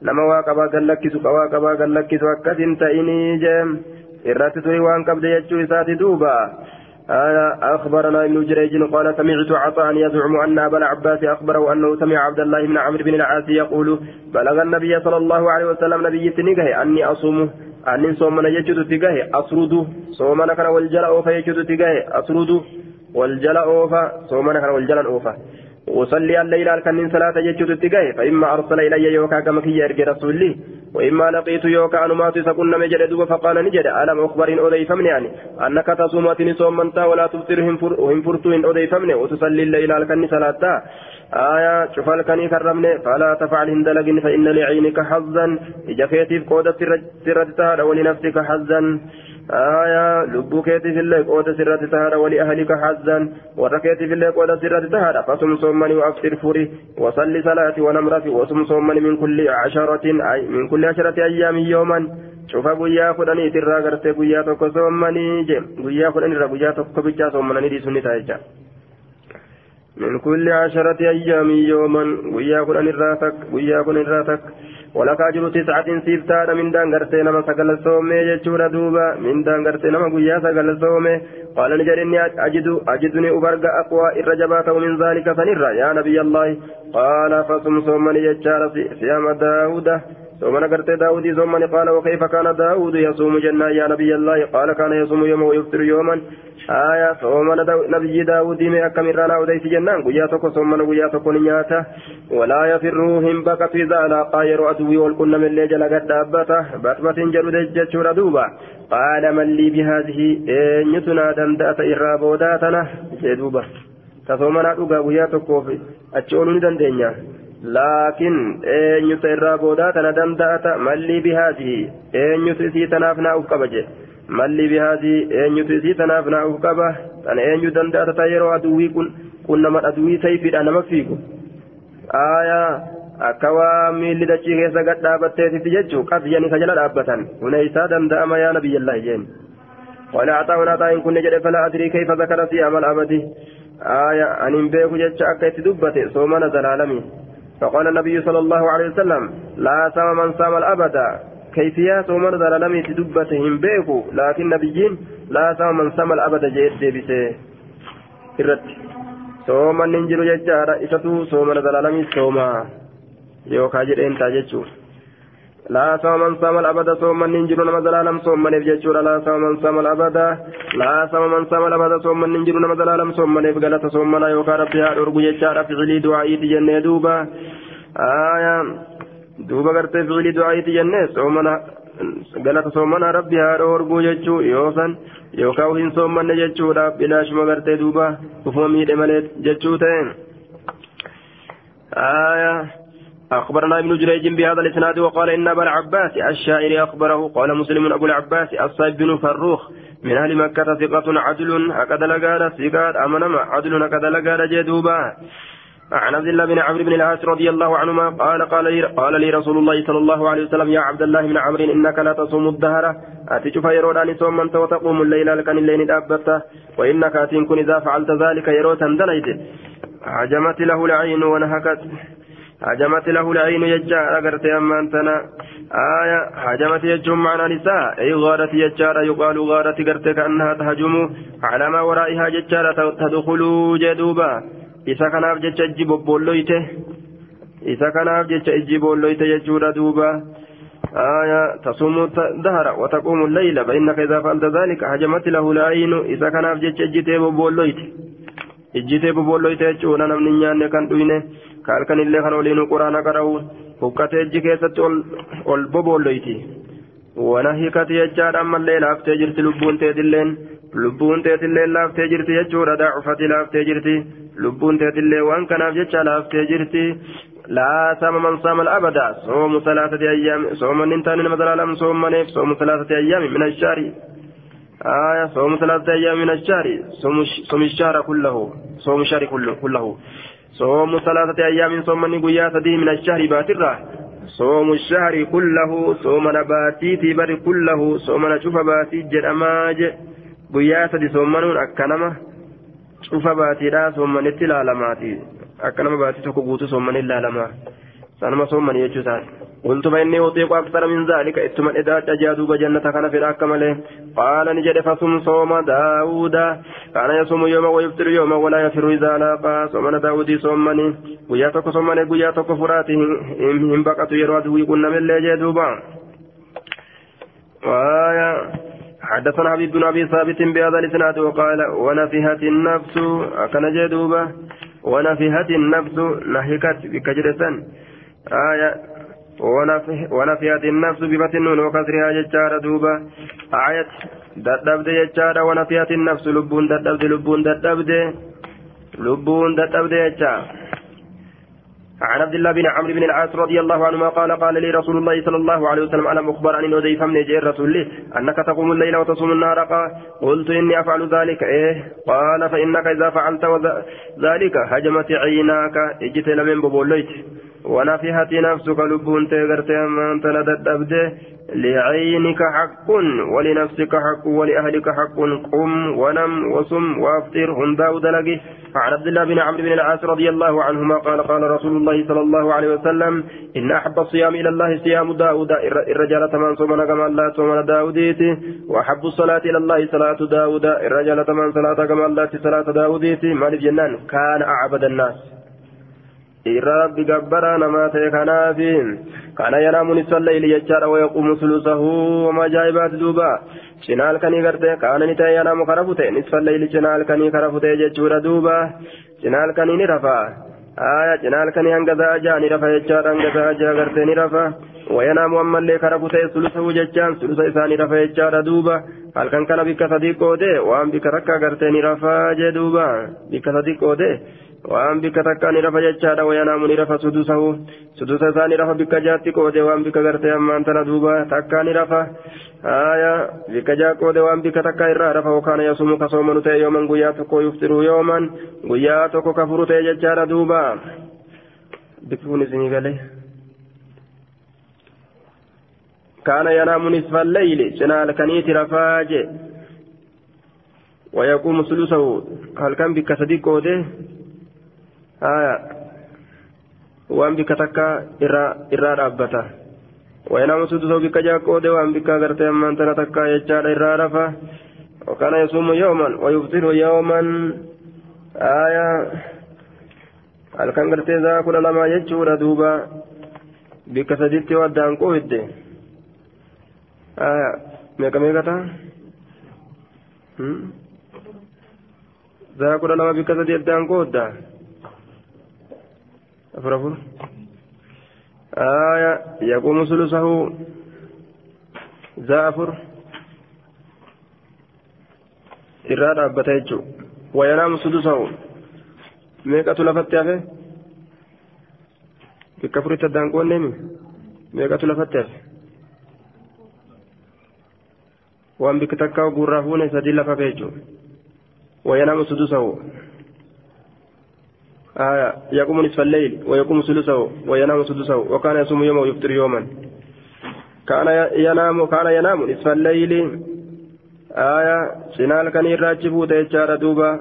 Speaker 1: nama waa qabaa gallakkisu waa qabaa gallakkisu akkas hin ta'inii jee irratti turi waan qabde jechuu isaati duuba أخبرنا ابن جريج قال سمعت عطاء يزعم أن أبا العباس أخبره أنه سمع عبد الله بن عمرو بن العاص يقول بلغ النبي صلى الله عليه وسلم نبي تنقه أني أصوم أني صومنا يجد تقه أسرد صومنا كان والجلاء أوفا يجد تقه أسرد والجلاء أوفا صومنا كان والجلاء أوفا. وصلي الليل الكنين صلاة يجد تقه فإما أرسل إلي يوكا كما كي يرجي رسولي وإما لقيت يوكا أنمات سكن مجد دوب فقال نجد. ألم أخبرين أضيفمني يعني؟ أنك تصومتني صومنتا ولا تفطرهم وهم فرتوين أضيفمني وتصلي الليل الكنين صلاة. آية شوف الكني كرمني فلا تفعل هندلق فإن لعينك حظا. إجا كيتيف قودة سردتها ولنفسك حظا. آية لبو كيتي في الليل قودة سرة تهارا ولأهلك حزا وركيتي في الليل قودة سرة تهارا فصم صومني وأفطر فري وصلي صلاة ونمرة وصم صومني من كل عشرة أي من كل عشرة أيام يوما شوف guyyaa kudhanii irraa gartee guyyaa tokko soommanii je guyyaa kudhanii irraa guyyaa tokko bichaa soommananii dhiisuu ta'a jecha. من كل عشرة أيام يوما ويا كن الراتك ويا كن الراتك ولك أجر تسعة سيفتان من دان غرتي نما سقل الصومي يجور دوبا من دان غرتي نما ويا سقل الصومي قال نجر إني أجد أجدني أبرق أقوى الرجبات ومن ذلك فنرى. يا نبي الله. قال فصم صومني يجار صيام داود. ثم نقرت داود ثم قال وكيف كان داود يصوم جنة؟ يا نبي الله. قال كان يصوم يوما ويفطر يوما. آية ثم نبي داود ما أكم رانا وديت جنان قيا تكو ثم قيا تكو نياتا ولا يفرهم بك في ذا لاقا يرو أدوي والكن من اللي جل قد دابته بطبة جلد جتشور دوبا قال من لي بهذه إن يتنا دندأت إرابوداتنا جدوبا تصومنا دوبا قيا تكو أتشولوني دندنيا laakiin eenyuta irraa boodaa tana danda'ata mallii bihaatihi eenyutu isii tanaaf naa'uuf qaba jedhe mallii bihaatihi eenyutu isii tanaaf naa'uuf qaba tana eenyu danda'ata ta yeroo aduwwii kun kun nama aduwwii sayfiidha nama fiigu aayaa akka waa miilli dachii keessa gad dhaabbatteetitti jechuu qabiyyanii isa jala dhaabbatan huneysaa danda'ama yaa nabiyyallaahi jeen قال عطاء عطاء كن جد فلا أدري كيف ذكر صيام الأبد آية أن بيك جد أكيت دبته صومنا زلالمي فقال النبي صلى الله عليه وسلم لا سام من سام الأبد كيفيات ومن ذا لم يتدبتهم بيكو لكن نبيين لا سام من سام الأبد جيد ديبسه irratti sooman hin jiru jechaadha isatu soomana zalalami sooma yookaa jedheen taa jechuu laa sooman saamal abada sooman hin jiru nama zalaalam soomaneef jechuudha laa sooman saamal abada laa sooman saamal abada sooman hin jiru nama zalaalam soomaneef galata soomana yookaa rabbi haa dhorgu jechaadha ficilii du'aa'iiti jennee duuba aayaa duuba gartee ficilii du'aa'iiti jennee soomana galata soomana rabbi haa dhorgu jechuu yoosan yookaan hin soommanne jechuudha bilaashuma gartee duuba ufuma miidhe malee jechuu ta'e. أخبرنا ابن جريج بهذا الإسناد وقال إن أبا العباس الشاعر أخبره قال مسلم أبو العباس الصيب بن فروخ من أهل مكة ثقة عدل هكذا لقال ثقات أمنما عدل هكذا لقال جدوبا. عن عبد الله بن عمرو بن العاص رضي الله عنهما قال قال لي, قال لي رسول الله صلى الله عليه وسلم يا عبد الله بن عمرو إنك لا تصوم الدهر اتشوف يرودان صوما وتقوم الليل لكن الليل دابته وإنك اتنكن إذا فعلت ذلك يروتا دليت. هجمت له العين ونهكت. هجمت له العين يجار أغرت أما أنتنا آية هجمت يجم معنى نساء. أي غارت يجار يقال غارت غرت كأنها تهجم. على ما ورائها يجار تدخل جدوبا. isa kanaaf jecha ijji bobboolloyte isa kanaaf jecha ijji boolloyte jechuudha duuba آية تصوم الدهر وتقوم الليل. فإنك إذا فعلت ذلك هجمت له العين. إذا كان في جتش إجتي ببولويت إجتي ببولويت يجونا نمني نيان كان دوينه. كالكن اللي كان ولين قرآن قرأوا فكت إجي كيست أول ببولويت ونهيكت يجار أما الليل أفتي جرت لبون تيدلين lubbuun teetillee laaftee jirti jechuudha daacufati laaftee jirti. Lubbuun teetillee waan kanaaf jecha laaftee jirti. لا سام من صام الأبد صوم ثلاثة أيام صوم ننتان مثلا صوم منيف صوم ثلاثة أيام من الشهر آية صوم ثلاثة أيام من الشهر صوم الشهر كله صوم الشهر كله كله صوم ثلاثة أيام صوم من قيا من الشهر باترة. صوم الشهر كله صوم نباتي تبر كله صوم نشوف باتي جرماج قيا سدي صوم من أكنمه شوف باتي لا صوم من التلالماتي أكنمه باتي تكبوت صوم من اللالما سنما صوم من يجوتان قلت فإني أطيق أكثر من ذلك إتما إذا تجادوا جنة كان في الأكمل قال نجد فصم صوم داود. كان يصوم يوم ويفطر يوم ولا يفر إذا لاقى. صوم داود صومني. وياتك صومني وياتك فراته هم بقت يروى ويقولن من اللي جدوبا وآية حدثنا حبيب بن أبي ثابت بهذا الإسناد وقال ونفهت النفس. أكن جدوبا ونفهت النفس نهكت بكجرة. آية ونفيت النفس النون وكسرها ججارة دوبا آية. ددبد ججارة ونفيت النفس لبون ددبد لبون ددبد. لبون ددبد ججارة. عن عبد الله بن عمرو بن العاص رضي الله عنهما قال قال لي رسول الله صلى الله عليه وسلم أنا مخبر عن اوديف من الرسول لي أنك تقوم الليل وتصوم النهار. قلت إني أفعل ذلك. إيه؟ قال فإنك إذا فعلت ذلك هجمت عيناك اجت لمن ببوليت. ونفحت نفسك لبون تغرت أما أنت لدد لعينك حق ولنفسك حق ولأهلك حق. قم ونم وصم وأفطر. هم داود لقي. عن عبد الله بن عمرو بن العاص رضي الله عنهما قال قال رسول الله صلى الله عليه وسلم إن أحب الصيام إلى الله صيام داود. الرجال تمام صومنا كما الله صومنا داوديتي وأحب الصلاة إلى الله صلاة داود. الرجال تمام صلاة كما الله صلاة داوديتي مال الجنان كان أعبد الناس. Nisfa layli jechaadha wayaquumu sulusahu wama ajaa'ibaati duuba cinaa halkanii garte kaana ni ta'e yanaamu kara fute nisfa layli cinaa halkanii kara fute jechuudha duuba cinaa halkanii ni rafa aya cinaa halkanii hanga zaajaa ni rafa jechaadha hanga zaajaa gartee ni rafa wayanaamu ammallee kara fute sulusahu jechaan sulusa isaanii rafa jechaadha duuba halkan kana bikka sadii qoode waan bikka takka gartee ni rafaa jee duuba bikka sadii qoode waan bikka takkaan ni rafa jechaadha wayanaamu ni rafa sudusahu sudusa isaa ni rafa bikka jaatti qoode waan bikka gartee ammaan tana duuba takkaa ni rafa aya bikka jaa qoode waan bikka takkaa irraa rafa yookaan yasumu ka soomanu ta'e yooman guyyaa tokko yuftiru yooman guyyaa tokko ka furu ta'e jechaadha duuba bikki kun isinii galee كان ينام نصف الليل شنال كنيت رفاجه ويقوم ثلثه هل كان بك صديق waan bikka takka irraa dhaabbata wayanaamu sudusoo bikka jaaqqoode waan bikka agartee ammaan tana takka jechaadha irraa rafa وكان يصوم يوما ويفطر يوما آية halkan gartee zaa kudha lama jechuudha duuba bikka saditti waddaan qoodde meeqa meeqata zaa kudha lama bikka sadi waddaan qoodda أفر أفر آية يقوم ثلثه meeqatu lafatti hafe bikka furitti addaan qoonneemi meeqatu lafatti hafe waan bikki takka gurraa fuune sadii lafa hafe jechuun wayanaamu sudusahu آية يقوم نصف الليل ويقوم ثلثه وينام سدسه وكان يصوم يوما ويفطر يوما. كان ينام كان ينام نصف الليل. آية شنال كان يراجبه تيجار دوبا.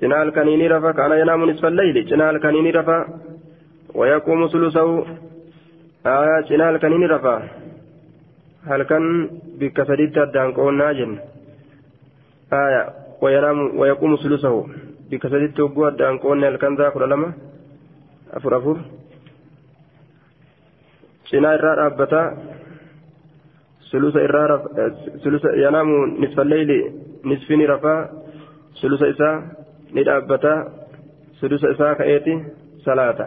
Speaker 1: شنال كان ينرفا كان ينام نصف الليل. شنال كان ينرفا ويقوم ثلثه آية شنال كان ينرفا هل كان بكسرت الدان قولنا جن آية وينام ويقوم ثلثه saditti hogguu addaan qoonne halkan daa kudha lama afur afur cinaa irraa dhaabbataa sulusa irraa sulusa yanaamu nisfa leyli nisfini rafaa sulusa isaa ni dhaabbataa sulusa isaa ka'eeti salaata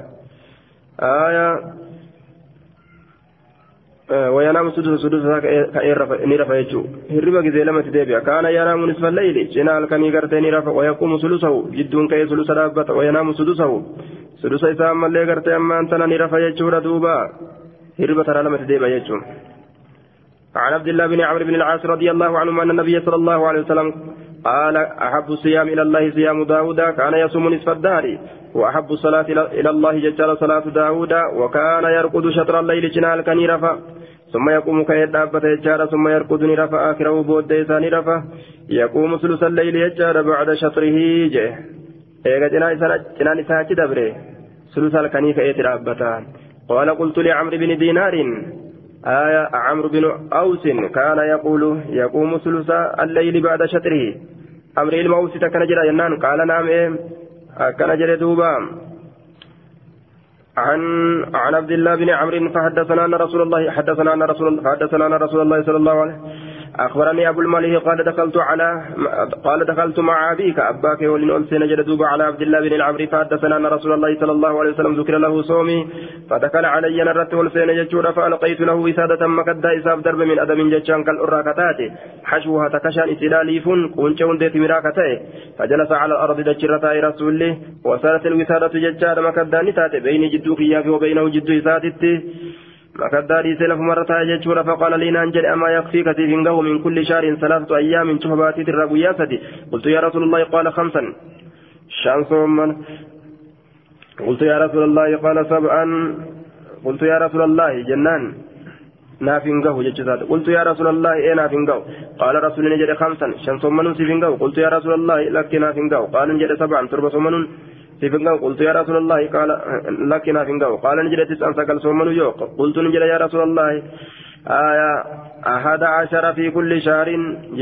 Speaker 1: aayaa وينام سدس سدس كأين رفع يجو هرب جزي لما تدبي كان ينام نصف الليل جنا الكني قرتين رفع ويقوم سلسه جدون كي سلس رابط وينام سدسه سدس إسام ملي قرت أما أنت نرفع يجور دوبا هربة ترى لما تديبا يجور عن عبد الله بن عمرو بن العاص رضي الله عنه أن النبي صلى الله عليه وسلم قال أحب الصيام إلى الله صيام داود كان يصوم نصف الدهر وأحب الصلاة إلى الله جل صلاة داود وكان يرقد شطر الليل جنال كان رفا ثم يقوم كي دابة يجار ثم يرقد نرفا آخره بود إسان رفا يقوم ثلث الليل يجار بعد شطره جه. إيغا جنان إسان دبره ثلث الكني كي دابة قال قلت لعمرو بن دينار آية عمرو بن أوس كان يقول يقوم ثلث الليل بعد شطره. أمر الموت كان جرى. ينان قال نعم. إيه. كان جرى دوبا. عن عن عبد الله بن عمرو فحدثنا أن رسول الله حدثنا أن رسول فحدثنا أن رسول الله صلى الله عليه وسلم أخبرني أبو المليح قال دخلت على قال دخلت مع أبيك. أباك ولن أنسين جلدوب على عبد الله بن العمري فحدثنا أن رسول الله صلى الله عليه وسلم ذكر له صومي فدخل علي نرت والسين ججور فألقيت له وسادة مكدا إساف درب من أدم ججان كالأراكتات حشوها تكشان إسلاليف كونشون ديت مراكتة. فجلس على الأرض دجرتا رسول وصارت الوسادة ججان مكدا نتات. بين جدو خياف وبينه جدو إساتت. مكدا دي سلف مرتا جچورا فقال لي نانجل أما يكفيك تفنغه من كل شهر ثلاثة أيام شهباتي الرقياسة قلت يا رسول الله قال خمسا. شان من قلت يا رسول الله قال سبعا. قلت يا رسول الله جنان. نافنغه جچسات قلت يا رسول الله إيه نافنغه قال رسول نجد خمسا. شان من سفنغه قلت يا رسول الله لك نافنغه قال نجد سبعا. تربة صمن في فنقاو قلت يا رسول الله قال لكنا فنقاو قال نجد تسعة سكال سومن يوق قلت نجد يا رسول الله آية أحد عشر في كل شهر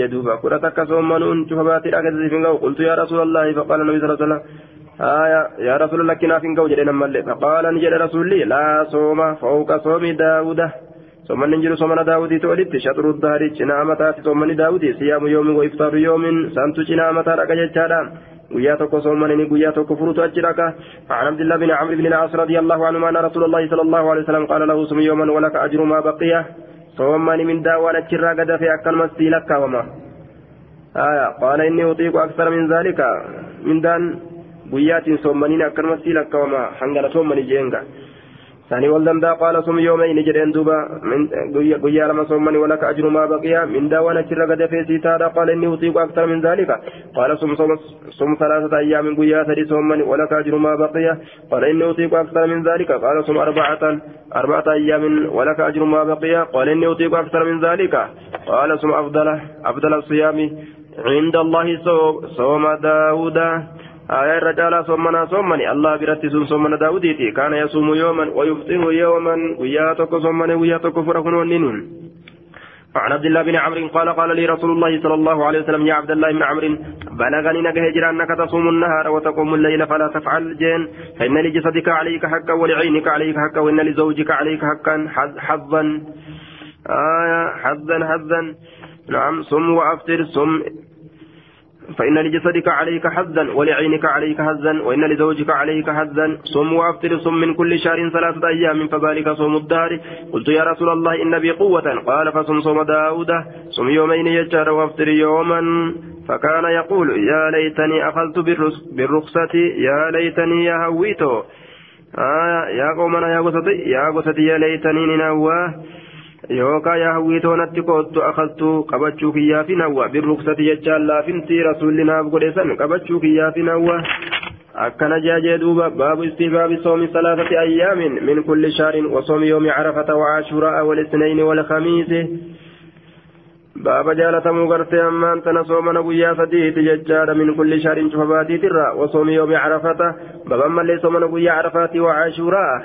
Speaker 1: يدوب كرتك سومن شفبات الأكد في فنقاو قلت يا رسول الله فقال النبي صلى الله عليه وسلم آية يا رسول الله كنا فنقاو جدنا ملي فقال نجد رسول لي لا صوم فوق صوم داود ثم ننجل صومنا داودي تولدت شطر الدهر جنامتات ثم داودي صيام يوم وإفطار يوم سنت جنامتات أكجتشادا tokko soomanini guyyaa tokko furutu achi dhaka عن عبد الله بن عمرو بن العاص رضي الله عنهما أن رسول الله صلى الله عليه وسلم قال له صم يوما ولك أجر ما بقي صومني من داوان الشرا قد في أكل مسي لك وما آية قال إني أطيق أكثر من ذلك من دان guyyaat soomaniin akkan masii lakkaawama. Hangana soomani jeenga. ثاني والدمدا قال صم يومين جرين دوبا. من قيا لما صومني ولك أجر ما بقي من داوانا شر قد في سيتادا قال إني أطيق أكثر من ذلك. قال صم صم صم ثلاثة أيام قيا ثري صومني ولك أجر ما بقي قال إني أطيق أكثر من ذلك. قال صم أربعة أربعة أيام ولك أجر ما بقي قال إني أطيق أكثر من ذلك. قال صم أفضل أفضل الصيام عند الله صوم داود. آية الرجال صومنا صومني الله برتي سن صومنا داوديتي. كان يصوم يوما ويفطر يوما. وياتك صومنا وياتك فرحون ونين عن عبد الله بن عمرو قال قال لي رسول الله صلى الله عليه وسلم يا عبد الله بن عمرو بلغني نجه هجر أنك تصوم النهار وتقوم الليل فلا تفعل جين. فإن لجسدك عليك حقا ولعينك عليك حقا وإن لزوجك عليك حقا حظا. آية حظا حظا. نعم صم وأفطر صم. فإن لجسدك عليك حظا ولعينك عليك حظا وإن لزوجك عليك حظا صم وأفطر صم من كل شهر ثلاثة أيام فذلك صوم الدهر. قلت يا رسول الله إن بي قوة. قال فصم صوم داود. صم يومين يجار وأفطر يوما. فكان يقول يا ليتني أخذت بالرخصة. يا ليتني يا هويتو. آه يا قومنا يا قصتي يا قصتي يا ليتني ننواه. Yookaan yaa hawwiitoo natti koottu akaltuu qabachuu kiyyaa fi nawwa. Birruksati jechaan laafintii rasuulli naaf godhe san qabachuu kiyyaa fi nawwa. Akkana jaajee duuba baabu istihbaabi soomi salaasati ayyaamin min kulli shaarin wasoomi yoomi carafata wacaashuraa walisnayni walkhamiisi baaba jaalatamuu gartee ammaan tana soomana guyyaa sadiiti jechaadha min kulli shaarin cufa baatiitirra wasoomi yoomi carafata. Baban mallee soomana guyyaa carafaati wacaashuraa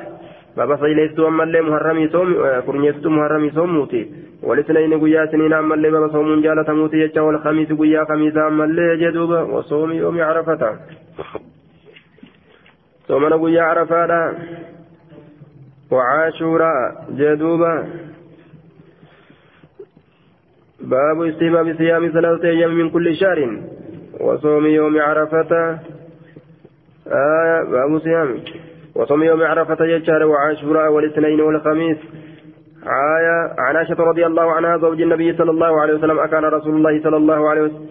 Speaker 1: بابا فيليستو أما اللي محرمي صوم كرنيستو محرمي صوموتي والاثنين قيا سنين أما اللي بابا صوم جالة موتي يجا والخميس قيا خميس أما اللي جدوبا وصوم يوم عرفة صومنا قيا عرفة وعاشورا جدوبا باب استهباب صيام ثلاثة أيام من كل شهر وصوم يوم عرفة آه باب صيام وصوم يوم عرفة يجار وعاشوراء والاثنين والخميس. آية عن عائشة رضي الله عنها زوج النبي صلى الله عليه وسلم أكان رسول الله صلى الله عليه وسلم.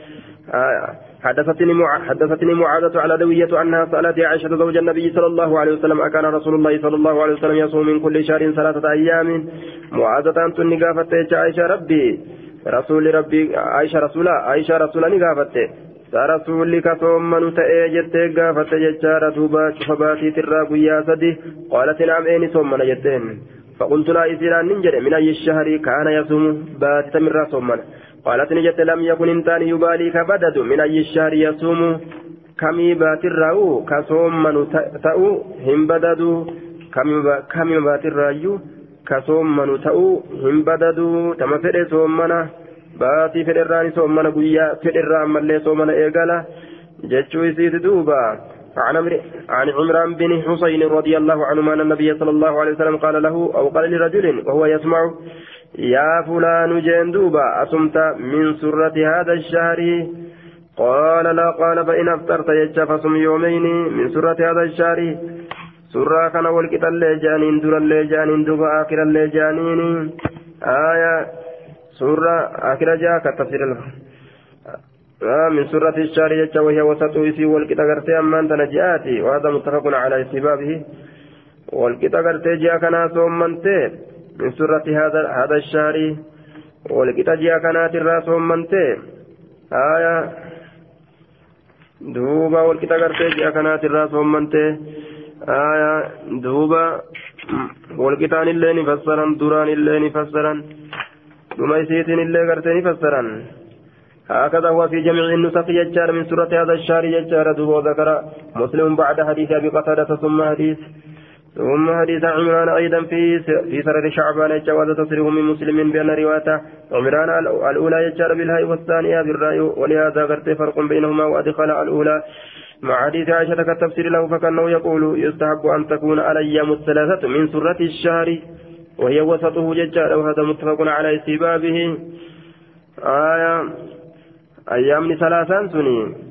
Speaker 1: آية حدثتني مع... حدثتني معاذة على دوية أنها سألت عائشة زوج النبي صلى الله عليه وسلم أكان رسول الله صلى الله عليه وسلم يصوم من كل شهر ثلاثة أيام. معاذة أنت نقافت عائشة ربي رسول ربي عائشة رسولا عائشة رسولا نقافت رسولي كصومن تأي جتة قافت جتشارة دوبا شفباتي ترى قيا سدي قالت نعم أين صومن جتين فقلت لا إسران ننجر من أي الشهر كان يصوم بات تمر صومن قالت نجت لم يكن إنسان يبالي كبدد من أي الشهر يصوم كمي بات الرأو كصومن تأو هم بددو كمي بات الرأيو كصومن تأو هم بددو تمثل صومنه baatii fedherraan soomana guyyaa fedherraa ammallee soomana eegala jechuu isiiti duuba. عن عمران بن حسين رضي الله عنهما أن النبي صلى الله عليه وسلم قال له أو قال لرجل وهو يسمع يا فلان جندوبا أصمت من سرة هذا الشهر قال لا قال فإن أفطرت يجا فصم يومين من سرة هذا الشهر سرة كان والكت الليجانين در الليجانين دوبا آخر الليجانين آية سورة آخر جاء كتفسير آه من سورة الشارية وهي وسط إسي والكتا غرتي أمان تنجياتي وهذا متفق على استبابه والكتا غرتي جاء كنا صومنتي من سورة هذا هذا الشاري والكتا جاء كنا ترى صومنتي آية دوبا والكتا غرتي جاء كنا ترى صومنتي آية دوبا والكتان اللي نفسرا دران اللي نفسرا دوما يسيتين اللي قرتين فسرا هكذا هو في جميع النسخ يجار من سورة هذا الشهر يجار دوبا ذكر مسلم بعد حديث أبي قتادة ثم حديث ثم حديث عمران أيضا في في سرر شعبان جواز تصريح من مسلم بأن رواية عمران الأولى يجار بالهاء والثانية بالراء ولهذا قرت فرق بينهما وأدخل الأولى مع حديث عائشة كالتفسير له فكأنه يقول يستحب أن تكون الأيام الثلاثة من سرة الشهر وهي وسطه ججار وهذا متفق على استبابه آية أيام ثلاثان سني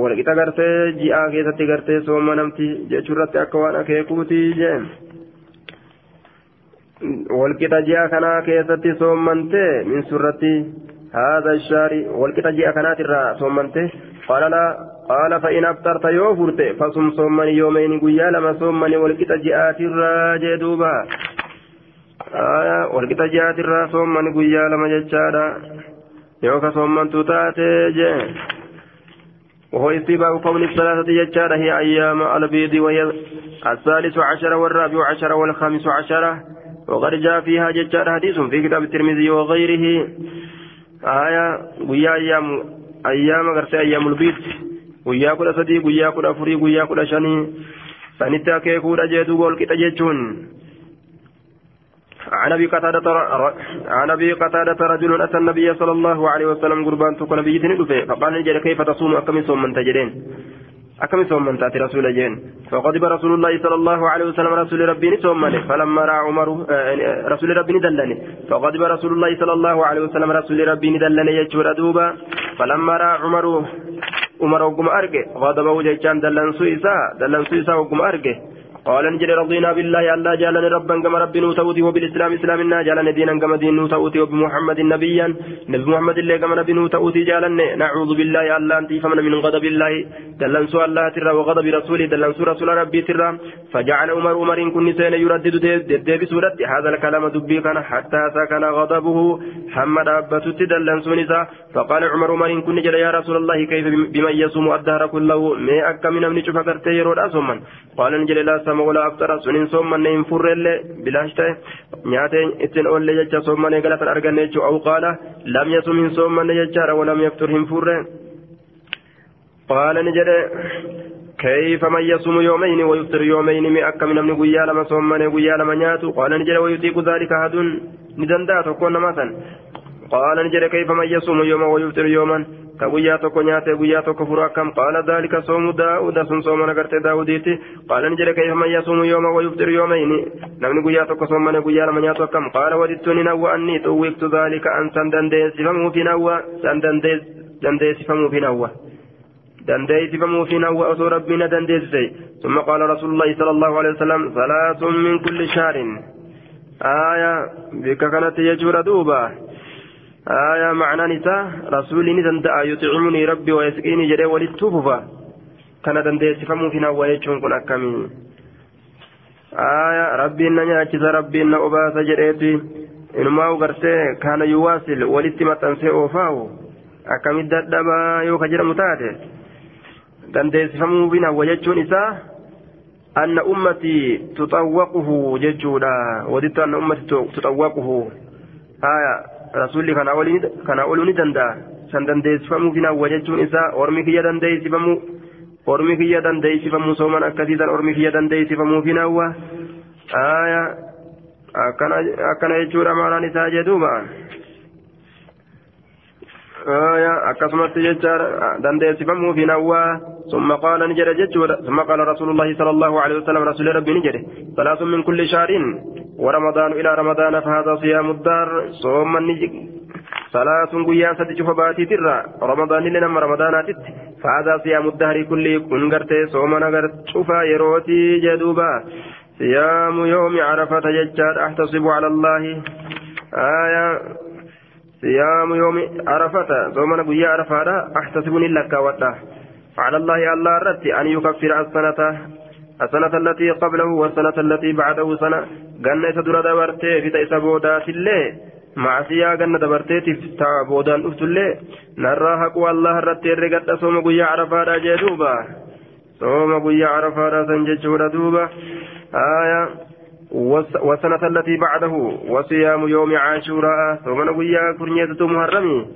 Speaker 1: walqixa gartee ji'aa keessatti gartee sooma namti jechuurratti akka waan akeekuuti jeen walqixa ji'a kanaa keessatti soommantee min surratti haadha shaari walqixa ji'a kanaatirraa soommantee qaala qaala fa'in aftarta yoo furte fasum soommani yoomeyni guyyaa lama soommani walqixa ji'aatirraa jee duuba walqixa jihaatirraa soomman guyyaa lama jechaadha. Yooka soommantu taate jee. وهو استباء كون الثلاثة يجار هي أيام البيض وهي الثالث عشر والرابع عشر والخامس عشر وقد جاء فيها ججار حديث في كتاب الترمذي وغيره آية ويا أيام أيام غرسي أيام البيض ويا كل سدي ويا كل فري ويا كل شني سنتا كيكودا جيدو والكتا جيتشون عن أبي قتادة عن أبي قتادة رجل أتى النبي صلى الله عليه وسلم قربان تكون نبي دفه فقال نجد كيف تصوم؟ أكم صوم من تجدين؟ أكم صوم من تأتي رسول جين فغضب رسول الله صلى الله عليه وسلم رسول ربي صوم فلما رأى عمر آه، رسول ربي دلني فغضب رسول الله صلى الله عليه وسلم رسول ربي دلني يجور دوبا فلما رأى عمر عمر وقم أرجع غضبه جيشان دلن سويسا دلن سويسا وقم أرجع قال نجري رضينا بالله ألا جالني ربا كما رب نوتوتي وبالإسلام إسلامنا جالني دينا كما دين نوتوتي وبمحمد نبيا. نبي محمد الله كما نبي نوتوتي جالني نعوذ بالله ألا أنت فمن من غضب الله. دلن سوى الله ترى وغضب رسوله دلن سوى رسول ربي ترى. فجعل عمر عمر كن سين يردد ديب سورة هذا الكلام دبي كان حتى سكن غضبه. حمد أبتت دلن سونسا فقال عمر عمر كن جل يا رسول الله كيف بمن يصوم الدهر كله؟ ما أكا من أمن شفكرت يرود أصما قال نجل لا سما ولا أفطر سنين صومن إن فرل بلاش تاي نياتين إتن أول جتشا صومن غلطا أرغن أو قال لم يصوم من صومن جتشا ولم يفطر هم فرل قال نجد كيف من يصوم يومين ويفطر يومين من أكا من أمن قيا لما صومن قيا لما نياتو قال نجد ويطيق ذلك أحد ندندا تكون مثلا قال نجد كيف من يصوم يوما ويفطر يوما ka guyyaa tokko nyaate guyyaa tokko furu akkam qaala daalika soomu daa'uda sun sooma nagarte daawudiiti qaala ni jedhe kayfa man yasuumu yooma wayuftiru yoomayni namni guyyaa tokko soomane guyyaa lama nyaatu akkam qaala wadittu ni nawwa anni xuwwiftu daalika an san dandeessifamuufi nawwa san dandeessifamuufi nawwa dandeessifamuufi nawwa osoo rabbiina dandeessise ثم قال رسول الله صلى الله عليه وسلم ثلاث من كل شهر آية بك كانت يجور دوبا آية معنى نساء رسولي ندندأ يطعمني ربي ويسقيني جري ولتوففا كان دندأ سفمو فينا ويجون كن أكمي آية ربي إن نياجز ربي إن أباس جريتي. إنما أغرتي كان يواصل ولت متنسي أوفاو أكمي ددبا يوكا جرم تاتي دندأ سفمو فينا ويجون إساه أن أمتي تطوقه ججودا. وددت أن أمتي تطوقه. آية rasuulli kana oluu ni danda'a san dandeessifamuuf hin hawwa jechuun isaa ormi kiyya dandeessifamu ormi kiyya dandeessifamu sooman akkasiisan ormi kiyya dandeessifamuuf hin hawwa akkana jechuudha maalaan isaa jedhuuba akkasumatti jecha dandeessifamuuf hin hawwa ثم قال نجد جدّ ثم قال رسول الله صلى الله عليه وسلم رسول ربي نجد. ثلاث من كل شهر ورمضان إلى رمضان فهذا صيام الدار. صوم النجد ثلاث قيا ستجف باتي ترى. رمضان لنا رمضان تت فهذا صيام الدهر كله كن قرتي صوم نقرت شوفا يروتي جدوبا. صيام يوم عرفة ججار أحتسب على الله. آية. صيام يوم عرفة. صوم قيا عرفة أحتسبني لك وده على الله الله رت أن يكفر السنة السنة التي قبله والسنة التي بعده سنة. قلنا سدر دبرتي في تيس بودات الله معصية قلنا دبرتي في بودان أفت الله نراها قوى الله رت رقت صوم قيا عرفا جدوبا صوم قيا عرفا سنججور دوبا. آية. والسنة التي بعده. وصيام يوم عاشوراء. ثم قيا كرنية محرمي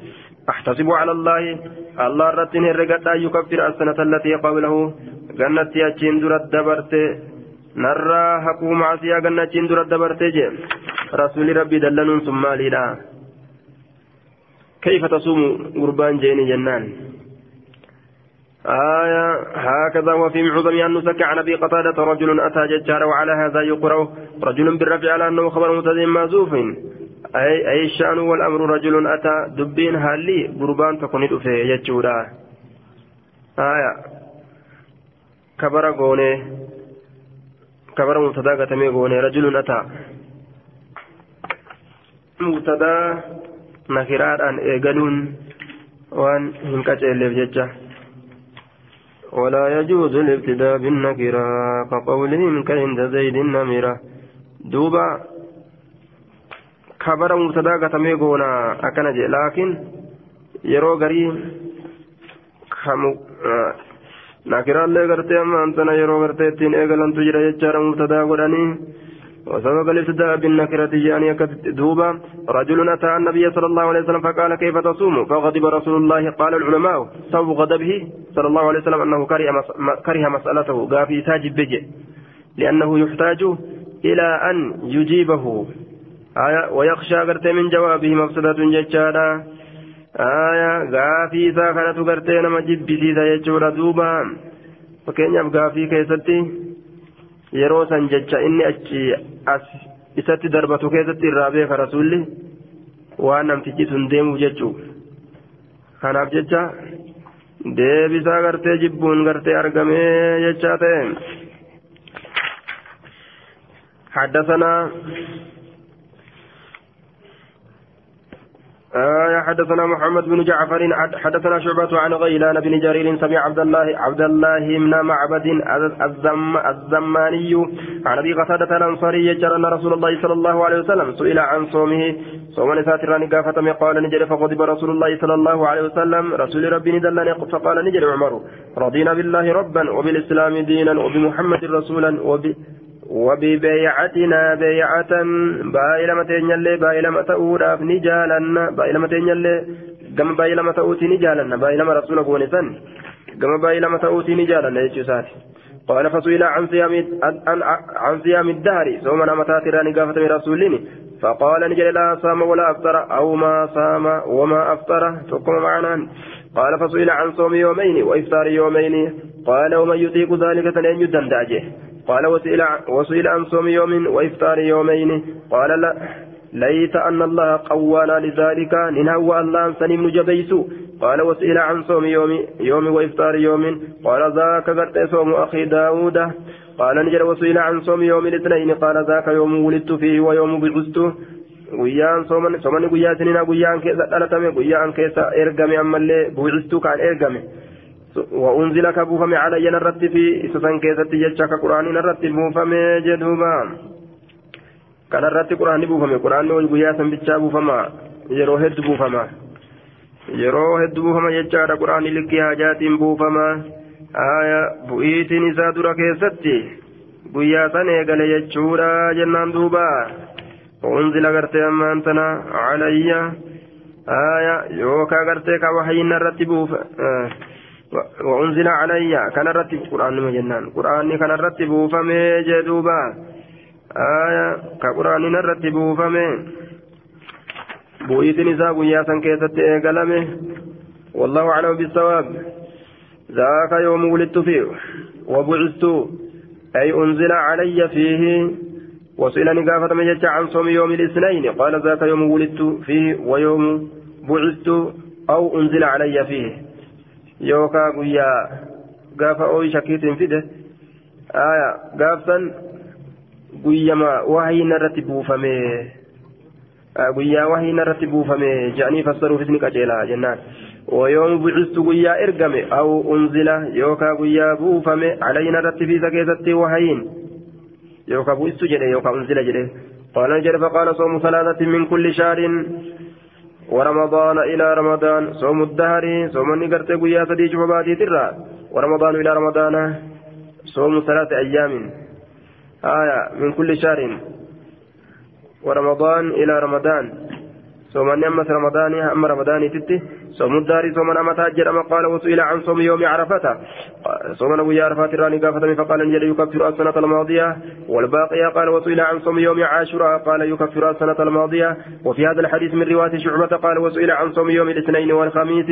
Speaker 1: أحتسب على الله. الله رتين الرقد أن يكفر السنة التي قبله جنة يأتين درد دبرت نرى حقه معصية جنة درد دبرت رسول ربي دلن ثم لنا كيف تصوم قربان جيني جنان؟ آية. هكذا وفي معظم النسك عن أبي قتادة رجل أتى ججار وعلى هذا يقرأ. رجل بالرفع على أنه خبر متدين مأزوف. أي أي الشأن والأمر رجل أتى دبين هالي قربان تكون في يجورا. آية. كبر قوني كبر مبتدا قتمي قوني رجل أتى. مبتدا نكرات أن إيقلون وأن هنكت إلي ججة ولا يجوز الابتداء بالنكرة. كقولهم كعند زيد النمرة. دوبا kabara mubtadaa gatamee goona akkana jedhe. Laakiin yeroo garii nakiraallee gartee ammaan tana yeroo gartee ittiin eegalantu jira jechaadha mubtadaa godhanii وسبب الابتداء بالنكرة يعني دوبا رجل أتى النبي صلى الله عليه وسلم فقال كيف تصوم فغضب رسول الله قال العلماء سبب غضبه صلى الله عليه وسلم أنه كره مسألته قافي تاجب بجي لأنه يحتاج إلى أن يجيبه آية ويخشى قرتي من جوابه مفسدة ججارا آية غافي إذا كانت قرتي نما جبسيسا يجورا دوبا fakkeenyaaf gaafii keessatti yeroo san jecha inni achi as isatti darbatu keessatti irraa beeka rasuulli waan namtichi sun deemuuf jechuu kanaaf jecha deebisaa gartee jibbuun gartee argamee jechaa ta'e حدثنا آه حدثنا محمد بن جعفر حدثنا شعبة عن غيلان بن جرير سمع عبد الله عبد الله بن معبد الزم الزماني عن أبي قتادة الأنصاري أن رسول الله صلى الله عليه وسلم سئل عن صومه. صوم نساتر قافة قال نجر فغضب رسول الله صلى الله عليه وسلم. رسول ربي ندلني فقال نجر عمر رضينا بالله ربا وبالإسلام دينا وبمحمد رسولا وب وببيعتنا بيعة. بايلة متين بايلة متأوراف نجالنا. بايلة متين كما بايلة متأوتي نجالنا. بايلة رسول بونسا كما بايلة متأوتي نجالنا يجوسات قال فسئل عن صيام عن صيام الدهر. ثم نمتات راني قافة من رسولين. فقال نجل لا صام ولا أفطر أو ما صام وما أفطر. تقم معنا. قال فسئل عن صوم يومين وإفطار يومين. قال ومن يطيق ذلك فلن يدندعجه قال وسئل وسئل عن صوم يوم وإفطار يومين. قال لا. ليت أن الله قوانا لذلك. ننهو الله سنم جبيس. قال وسئل عن صوم يوم يوم وإفطار يوم. قال ذاك قد صوم أخي داود. قال نجر وسئل عن صوم يوم الاثنين. قال ذاك يوم ولدت فيه ويوم بعثت. guyyaan soomani guyyaa isiniinaa guyyaan keessa dhalatame guyyaan keessa ergame ammallee buucistuu kaan ergame وأنزل كبوفم علي نرت في إسسان كيست يجاك قرآن نرت بوفم جدوبا. كان الرت قرآن بوفم. قرآن ويقيا سنبتشا بوفما يرو هد بوفما يرو هد بوفما يجاك قرآن لكي حاجات بوفما آية بؤيت نزادر كيستي guyyaa san eegale jechuudha jennaan duuba unzila gartee ammaan tana calayya aya yookaa gartee ka wahayina irratti buufa وأنزل علي. كان رتب قرآن مجنان قرآن كان رتب فمي جدوبا. آية. كقرآن نرتب فمي بويت نساء قياسا كيست إيقلمه. والله أعلم بالصواب. ذاك يوم ولدت فيه. وبعثت. أي أنزل علي فيه. وسئل نقافة مجد عن صوم يوم الاثنين. قال ذاك يوم ولدت فيه. ويوم بعثت. أو أنزل علي فيه. قيا قافة أوي شكيت فده آية قافة قيا ما وهي نرتب فمي guyyaa wahii narratti buufame jedhanii fassaruuf isni qaceela jennaan. ويوم بعثت قيا إرقم أو أنزل يوكا قيا بوفم علينا رتفيس كيستي وهين يوكا بعثت جده يوكا أنزل جده قال نجر فقال صوم ثلاثة من كل شهر ورمضان إلى رمضان صوم الدهر صوم نقرت قيا سدي شفباتي ترى ورمضان إلى رمضان صوم ثلاثة أيام. آية من كل شهر. ورمضان إلى رمضان. صوم أمس رمضان أما رمضان تتي صوم الدار صوم أمتا جرم قال وسئل عن صوم يوم عرفة. صوم نبي عرفات راني قافة فقال نجل يكفر السنة الماضية. والباقية قال وسئل عن صوم يوم عاشوراء قال يكفر السنة الماضية. وفي هذا الحديث من رواية شعبة قال وسئل عن صوم يوم الاثنين والخميس.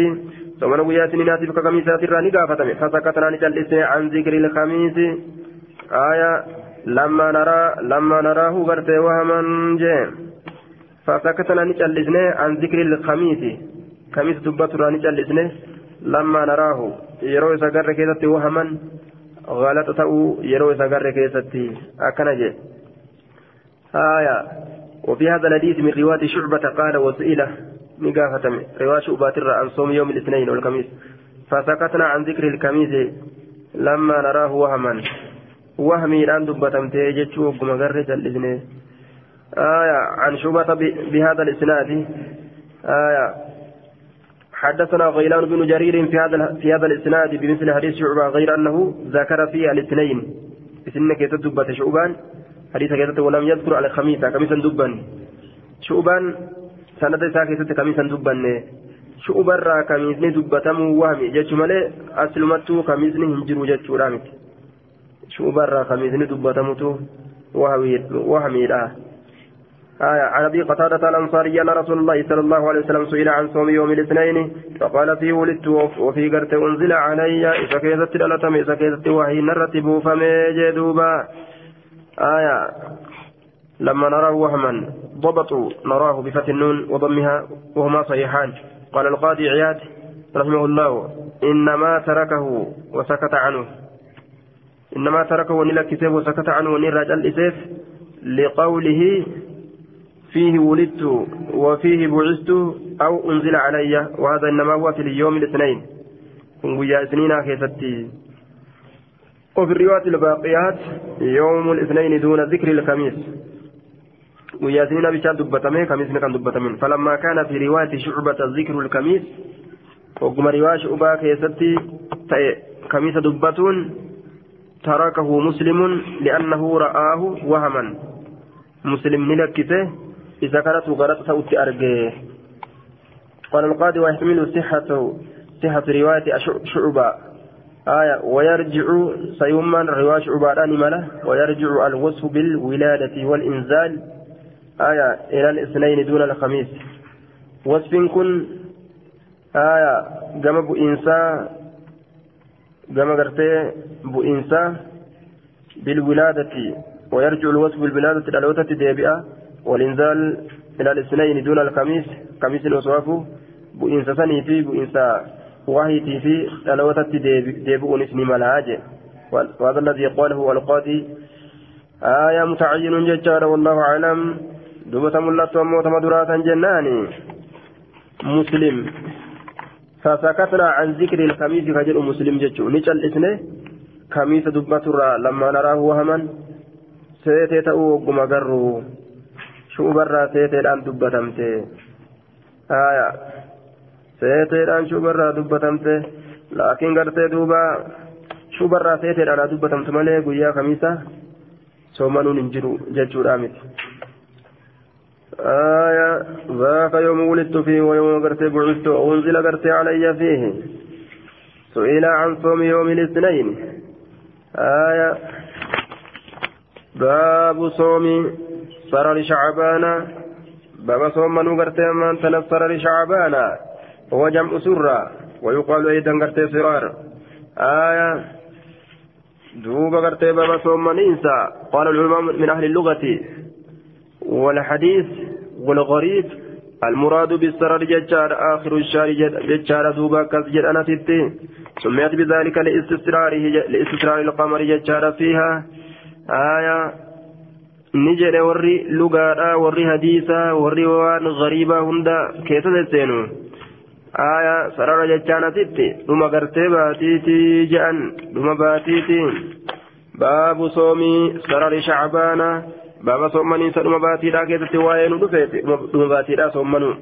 Speaker 1: صوم نبي ياسين ناتي كميسات راني قافة فسكتنا نجل عن ذكر الخميس. آية لما نرى لما نراه غرتي وهما جيم فسكتنا نجلسنا عن ذكر الخميس. خميس دبتنا نجلسنا لما نراه يروي سقر كيستي وهما غلط تأو يروي سقر كيستي أكنجي آية وفي هذا الحديث من رواية شعبة قال وسئلة نقافة رواية شعبة عن صوم يوم الاثنين والخميس فسكتنا عن ذكر الخميس لما نراه وهما وهمي الآن دبتمتي جتشو قمقر جلسني آية عن شعبة بهذا الإسناد آية حدثنا غيلان بن جرير في هذا في هذا الإسناد بمثل حديث شعبة. غير أنه ذكر فيه الاثنين. بسنة كيت دبة شعبان حديث كيت ولم يذكر على خميسة كميسا دبا شعبان سند ساكتة كميسا دبا شعبان را كميسني دبتم وهمي. جتش مالي أسلمتو كميسني هنجرو جتش رامت شعبان را كميسني دبتمتو وهمي لا آية عن أبي قتادة الأنصاري أن رسول الله صلى الله عليه وسلم سئل عن صوم يوم الاثنين فقال فيه ولدت وفي قرت أنزل علي إذا كيست الألتم إذا كيست وحي نرتب فمي جدوبا. آية لما نراه وهما ضبطوا نراه بفتح النون وضمها وهما صحيحان. قال القاضي عياد رحمه الله إنما تركه وسكت عنه. إنما تركه ونلك وسكت عنه ونرجع الإسيف لقوله فيه ولدت وفيه بعثت أو أنزل علي وهذا إنما هو في اليوم الاثنين. ويا اثنين كيفتي. وفي الروايات الباقيات يوم الاثنين دون ذكر الخميس. ويا اثنين بشان دبتمين خميس كان دبتمين فلما كان في رواية شعبة ذكر الخميس وقم رواية شعبة كيفتي خميس دبتون تركه مسلم لأنه رآه وهما. مسلم نلكته إذا كانت غلط سوت أرجه قال القاضي ويحتمل صحة صحة رواية شعبة. آية ويرجع سيما رواية شعبة ملا ويرجع الوصف بالولادة والإنزال. آية إلى الاثنين دون الخميس. وصف كن. آية جمع بإنسان جمع قرتي بإنسان بالولادة. ويرجع الوصف بالولادة إلى الوتة ديبئة. والإنزال إلى الاثنين دون الخميس خميس الوصواف بإنس سني في بإنس وهيتي في تلوتة ديبؤ اسم ملاج وهذا الذي قاله القاضي آية متعين ججار والله أعلم دوبة ملت وموت مدراتا جناني مسلم فسكتنا عن ذكر الخميس فجر مسلم جتشو نجل إثنه خميس دبة لما نراه وهما سيتي تأو وقم قروا شو برا سيتي الآن دبة آية. سيتي الآن شو برا دبة لكن قرتي دوبا شو برا سيتي الآن دبة ملي قويا خميسة. hin jiru jechuudha miti آية. ذاك يوم ولدت فيه ويوم قرت بعثت وأنزل قرت علي فيه. سئل عن صوم يوم الاثنين. آية. باب صوم سرر شعبان باب صوم من قرت من تنف سرر شعبان هو جمع سرة ويقال أيضا قرت فرار آية دوب قرتي بابا صومانينسا قال العلماء من أهل اللغة. والحديث والغريب المراد بالسرر ججار آخر الشهر ججار دوبا كسجد أنا ستي سميت بذلك لإستسراره لإستسرار القمر ججار فيها. آية ni jedhe warri lugaadha warri hadiisa warri waan gariibaa hunda keessa jetteenu aayaa sarara jechaan asitti dhuma gartee baatiitii je'an dhuma baatiitii baabu soomii sarari shacbaana baaba soomanii isa dhuma baatiidhaa keessatti waa'ee nu dhufeeti dhuma baatiidhaa soommanuu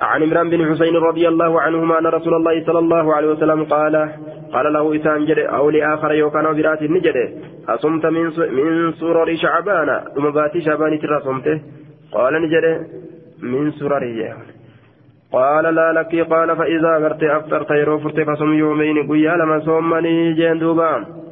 Speaker 1: عن عمران بن حسين رضي الله عنهما أن رسول الله صلى الله عليه وسلم قال قال له إسان جد أو لآخر يوكان برات النجد أصمت من من سرر شعبان ثم باتي شعبان ترى صمته قال نجد من سرره. قال لا لك قال فإذا غرت أفطرت يروفرت فصم يومين قيا لما صومني جين دوبان.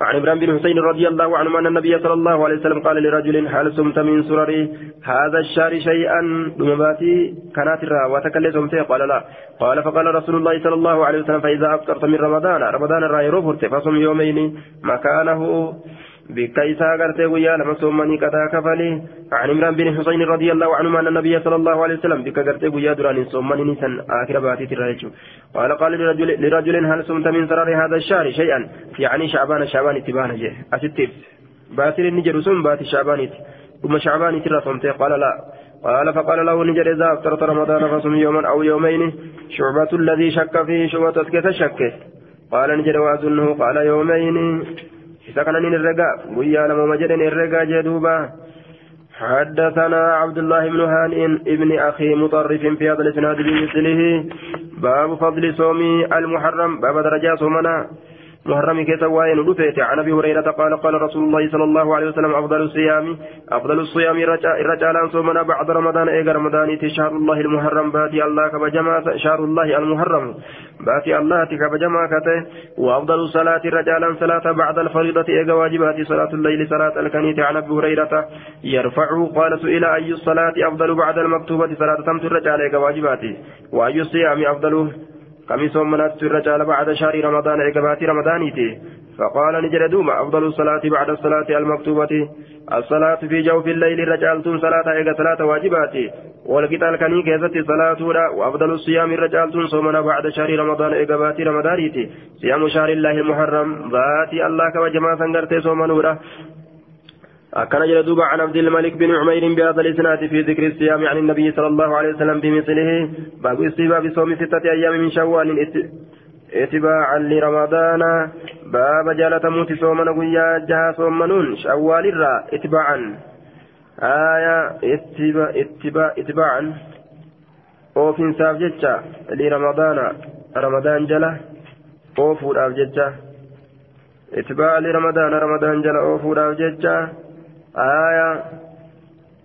Speaker 1: عن إبراهيم بن حسين رضي الله عنه أن النبي صلى الله عليه وسلم قال لرجل هل سمت من سرر هذا الشهر شيئا؟ دمباتي كانت الرا وتكلم سمته قال لا. قال فقال رسول الله صلى الله عليه وسلم فإذا أفطرت من رمضان رمضان الرأي روفرت فصم يومين. مكانه بكيسا غرتي ويا لما سومني كتا كفلي عن عمران بن حسين رضي الله عنهما ان النبي صلى الله عليه وسلم بك غرتي ويا دران سومني نسن اخر باتي تراجو قال قال لرجل لرجل هل سمت من سرر هذا الشهر شيئا يعني شعبان شعبان اتبان جه اسيتيب باتر النجر سم باتي شعبان ثم شعبان ترى صمت قال لا قال فقال له نجر اذا افطرت رمضان فصم يوما أو يومين شعبة الذي شك فيه شعبة كيف شك قال نجر واظنه قال يومين إذا كان نرجع ويا لما مجد نرجع جدوبا حدثنا عبد الله بن هانئ ابن أخي مطرف في هذا الإسناد بمثله باب فضل صوم المحرم باب درجة صومنا محرم كيس وين رفيت عن أبي هريرة قال قال رسول الله صلى الله عليه وسلم أفضل الصيام أفضل الصيام رجالا صومنا بعد رمضان ايغ رمضان شهر الله المحرم باتي الله كبجما شهر الله المحرم باتي الله كبجما كته وأفضل الصلاة رجالا صلاة بعد الفريضة ايغ واجبات صلاة الليل صلاة الكنيت. عن أبي هريرة يرفع قال سئل أي الصلاة أفضل بعد المكتوبة؟ صلاة تمت الرجال ايغ واجبات وأي الصيام أفضل؟ كم صومنات الرجال بعد شهر رمضان إقبات رمضانيتي فقال نجد دوما أفضل الصلاة بعد الصلاة المكتوبة الصلاة في جوف الليل رجالتم صلاة إيقا صلاة واجباتي والقتال كني كيست صلاة وأفضل الصيام رجالتم صومنا بعد شهر رمضان إقبات رمضانيتي صيام شهر الله المحرم ذاتي الله كما سنغرتي صومنورا أكن جل عن عبد الملك بن عمير بهذا الإسناد في ذكر الصيام عن النبي صلى الله عليه وسلم بمثله. باب استباب صوم ستة أيام من شوال اتباعا لرمضان. باب جالة موت صومنا قيا جها صومنون شوال الرا اتباعا. آية اتباع اتباع اتباعا. أوفين ساف لرمضان. رمضان جلة أوفو راف جتشا. اتباع لرمضان رمضان جلة أوفو جتشا. آية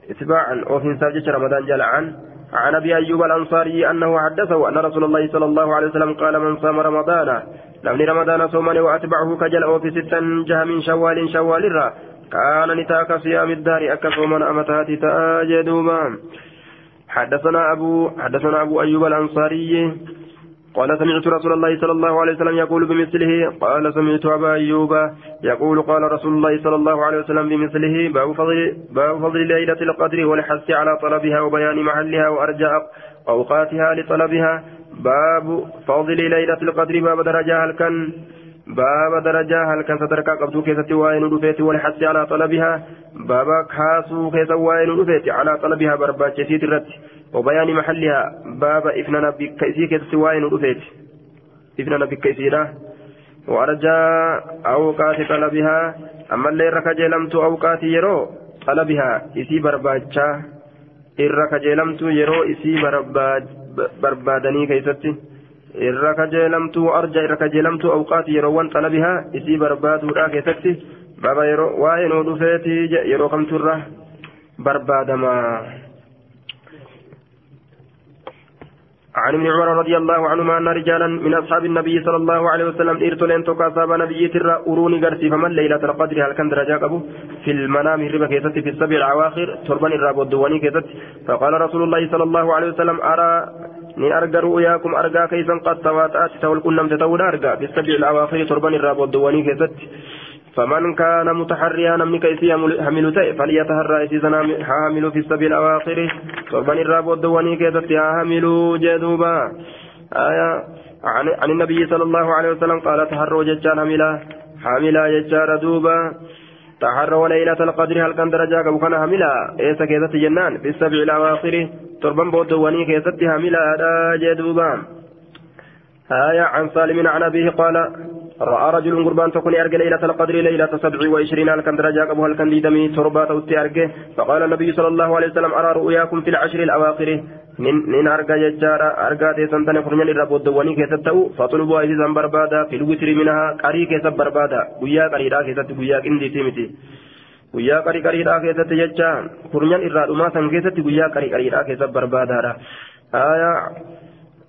Speaker 1: اتباعا وفي ساجة رمضان جل عن. عن أبي أيوب الأنصاري أنه حدثه أن رسول الله صلى الله عليه وسلم قال من صام رمضان لمن رمضان صومني وأتبعه كجل وفي ستا جه من شوال شوال الرا. كان نتاك صيام الدار اكا صومنا أمتاتي تاجدوما. حدثنا ابو حدثنا أبو أيوب الأنصاري قال سمعت رسول الله صلى الله عليه وسلم يقول بمثله قال سمعت أبا أيوب يقول قال رسول الله صلى الله عليه وسلم بمثله باب فضل, ليلة القدر والحث على طلبها وبيان محلها وأرجاء أوقاتها لطلبها باب فضل ليلة القدر باب درجة الكن باب درجة هل كان صدرك قبضو كيستي وين رفيت والحث على طلبها باب كاسو كيس وين رفيت على طلبها بربا جسيد الرد وبيان محلها باب إفننا بكيسي كيستي وين رفيت إفننا بكيسينا وأرجى أوقات طلبها أما اللي ركجلمت أوقات يرو طلبها إسي برباجة irra kajeelamtuu yeroo isii barbaadanii keeysatti irra kajeelamtuu arja irra kajeelamtuu awqaati yeroowwan xalabihaa isii barbaaduudha keessatti baba yeroo waa'ee nuu dhufeetii yeroo kamturra barbaadamaa عن ابن عمر رضي الله عنهما أن رجالا من أصحاب النبي صلى الله عليه وسلم إرتلين توكا أصحاب نبي ترى أروني قرسي فمن ليلة القدر؟ هل كان درجة في المنام الربا كيست في السبع الأواخر تربان الراب والدواني كيست. فقال رسول الله صلى الله عليه وسلم أرى ni arga ru'yaakum argaa keeysan qad tawaata'aati ta'ul qunnamte ta'uudha arga fi sabi'i al-awaakhiri torban irraa booddowwanii keessatti فمن كان متحريا نمني كيسي حمل تأي فليتهرى إسيسنا حامل في السبيل الأواخر. صربان الراب والدواني كيست حامل جدوبا آية عن, عن النبي صلى الله عليه وسلم قال تهروا ججان حملا حاملا ججار دوبا. تحروا ليلة القدر هل كان درجة وكان حملا؟ إيسا كيست جنان في السبيل الأواخر. صربان بودواني كيست حملا جدوبا آية عن سالم عن أبيه قال رأى رجل قربان تكون أرجى ليلة القدر ليلة سبع وعشرين هل كان درجة أبوها الكن ديدمي؟ تربات أوتي فقال النبي صلى الله عليه وسلم أرى رؤياكم في العشر الأواخر. من أرجى يجارة أرجى تيسان تنفرن للرب ودواني كيستو فطلبوا أيضا بربادا في الوتر منها قري كيسب بربادا قويا قريدا كيست قويا كندي تيمتي. guyyaa qarii qariidhaa keessatti jecha kurnyan irraa dhumaa san keessatti guyyaa qarii qariidhaa keessatti barbaadaadha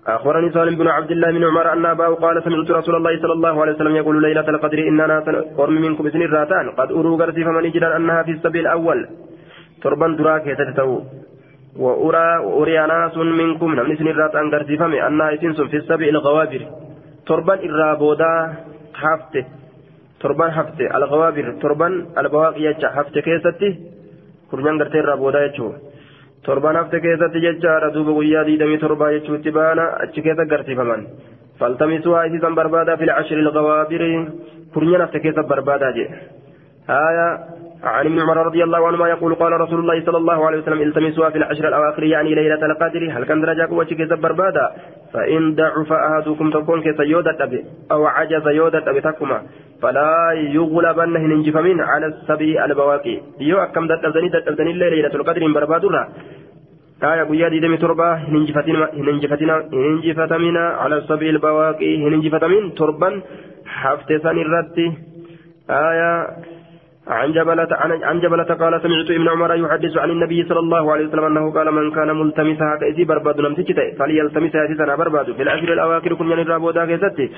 Speaker 1: أخبرني سالم بن عبد الله بن عمر أن أباه قال سمعت رسول الله صلى الله عليه وسلم يقول ليلة القدر إننا قرم منكم إذن الراتان. قد أروا قرسي فمن يجد أنها في السبيل الأول. تربا دراك يتتو وأرى وأري ناس منكم نمن إذن الراتان قرسي فمن أنها إذن في السبيل الغوابر. تربا إرابودا حفته. تربا حفته. الغوابر. تربا البواقي حفته كيستي. كرنان قرتي إرابودا يجوه torban hafte keessatti jechaadha duuba guyyaa diidamii torbaa jechuutti baana achi keessa garsiifaman faltamisuhaa isiisan barbaada fil ashri ilgawaabiri kurnyan hafte keessa barbaadaa jedhe haya عن ابن عمر رضي الله عنهما يقول قال رسول الله صلى الله عليه وسلم التمسوها في العشر الأواخر يعني ليلة القدر. هل كان درجاك وجهك زبر بادا؟ فإن ضعف أحدكم تكون كسيودة أبي أو عجز يودة أبي تكما. فلا يغلبن هننجف من على السبي البواقي. يو أكم دتبدني دتبدني ليلة القدر بربادرا آية قيا دي دمي تربة هننجفتنا هننجفتنا هننجفتمنا على السبي البواقي هننجفتمين تربا حفتسان الرتي آية عن جبلة عن جبلة قال سمعت ابن عمر يحدث عن النبي صلى الله عليه وسلم أنه قال من كان ملتمسها كأسي برباد لم تجته فليلتمسها سنة برباد. في الأشهر الأواخر كن من الرابودا كيستي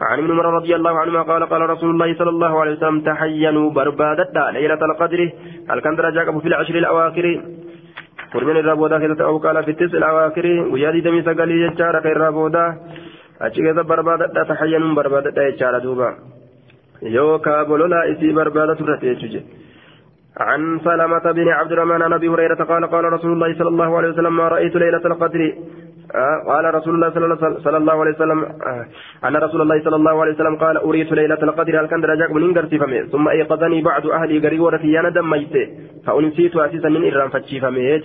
Speaker 1: عن ابن عمر رضي الله عنهما قال قال رسول الله صلى الله عليه وسلم تحينوا بربادة ليلة القدر. هل كان درجاك في العشر الأواخر. كن من الرابودا كيستي أو قال في التسع الأواخر. ويادي دمي سقالي يجارك الرابودا أشكي بربادة تحينوا بربادة يجار دوبا. يوكا بولولا إسي بربادة ترتيجج عن سلمة بن عبد الرحمن عن أبي هريرة قال قال رسول الله صلى الله عليه وسلم ما رأيت ليلة القدر. آه قال رسول الله صلى الله عليه وسلم آه أن رسول الله صلى الله عليه وسلم قال أريت ليلة القدر. هل كان درجاك من فمي ثم أيقظني بعد أهلي قريب رفيانا دميت فأنسيت أسيسا من إرام فتشي فمي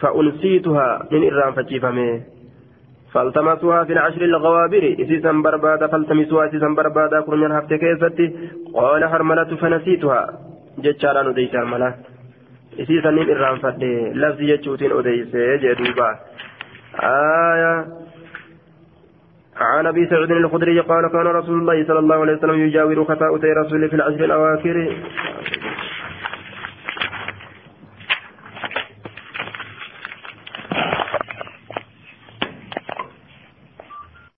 Speaker 1: فأنسيتها من إرام فتشي فمي. فالتمسوها في العشر الغوابر. إسيسا بربادا فالتمسوها إسيسا بربادا كرنيان هفت كيستي. قال هرملة فنسيتها. جتشارا نديس هرملة إسيسا نين إرام فدي لفظ يجوتين أديس جدوبا. آية. عن أبي سعود الخدري قال كان رسول الله صلى الله عليه وسلم يجاور خطاء رسول في العشر الأواخر.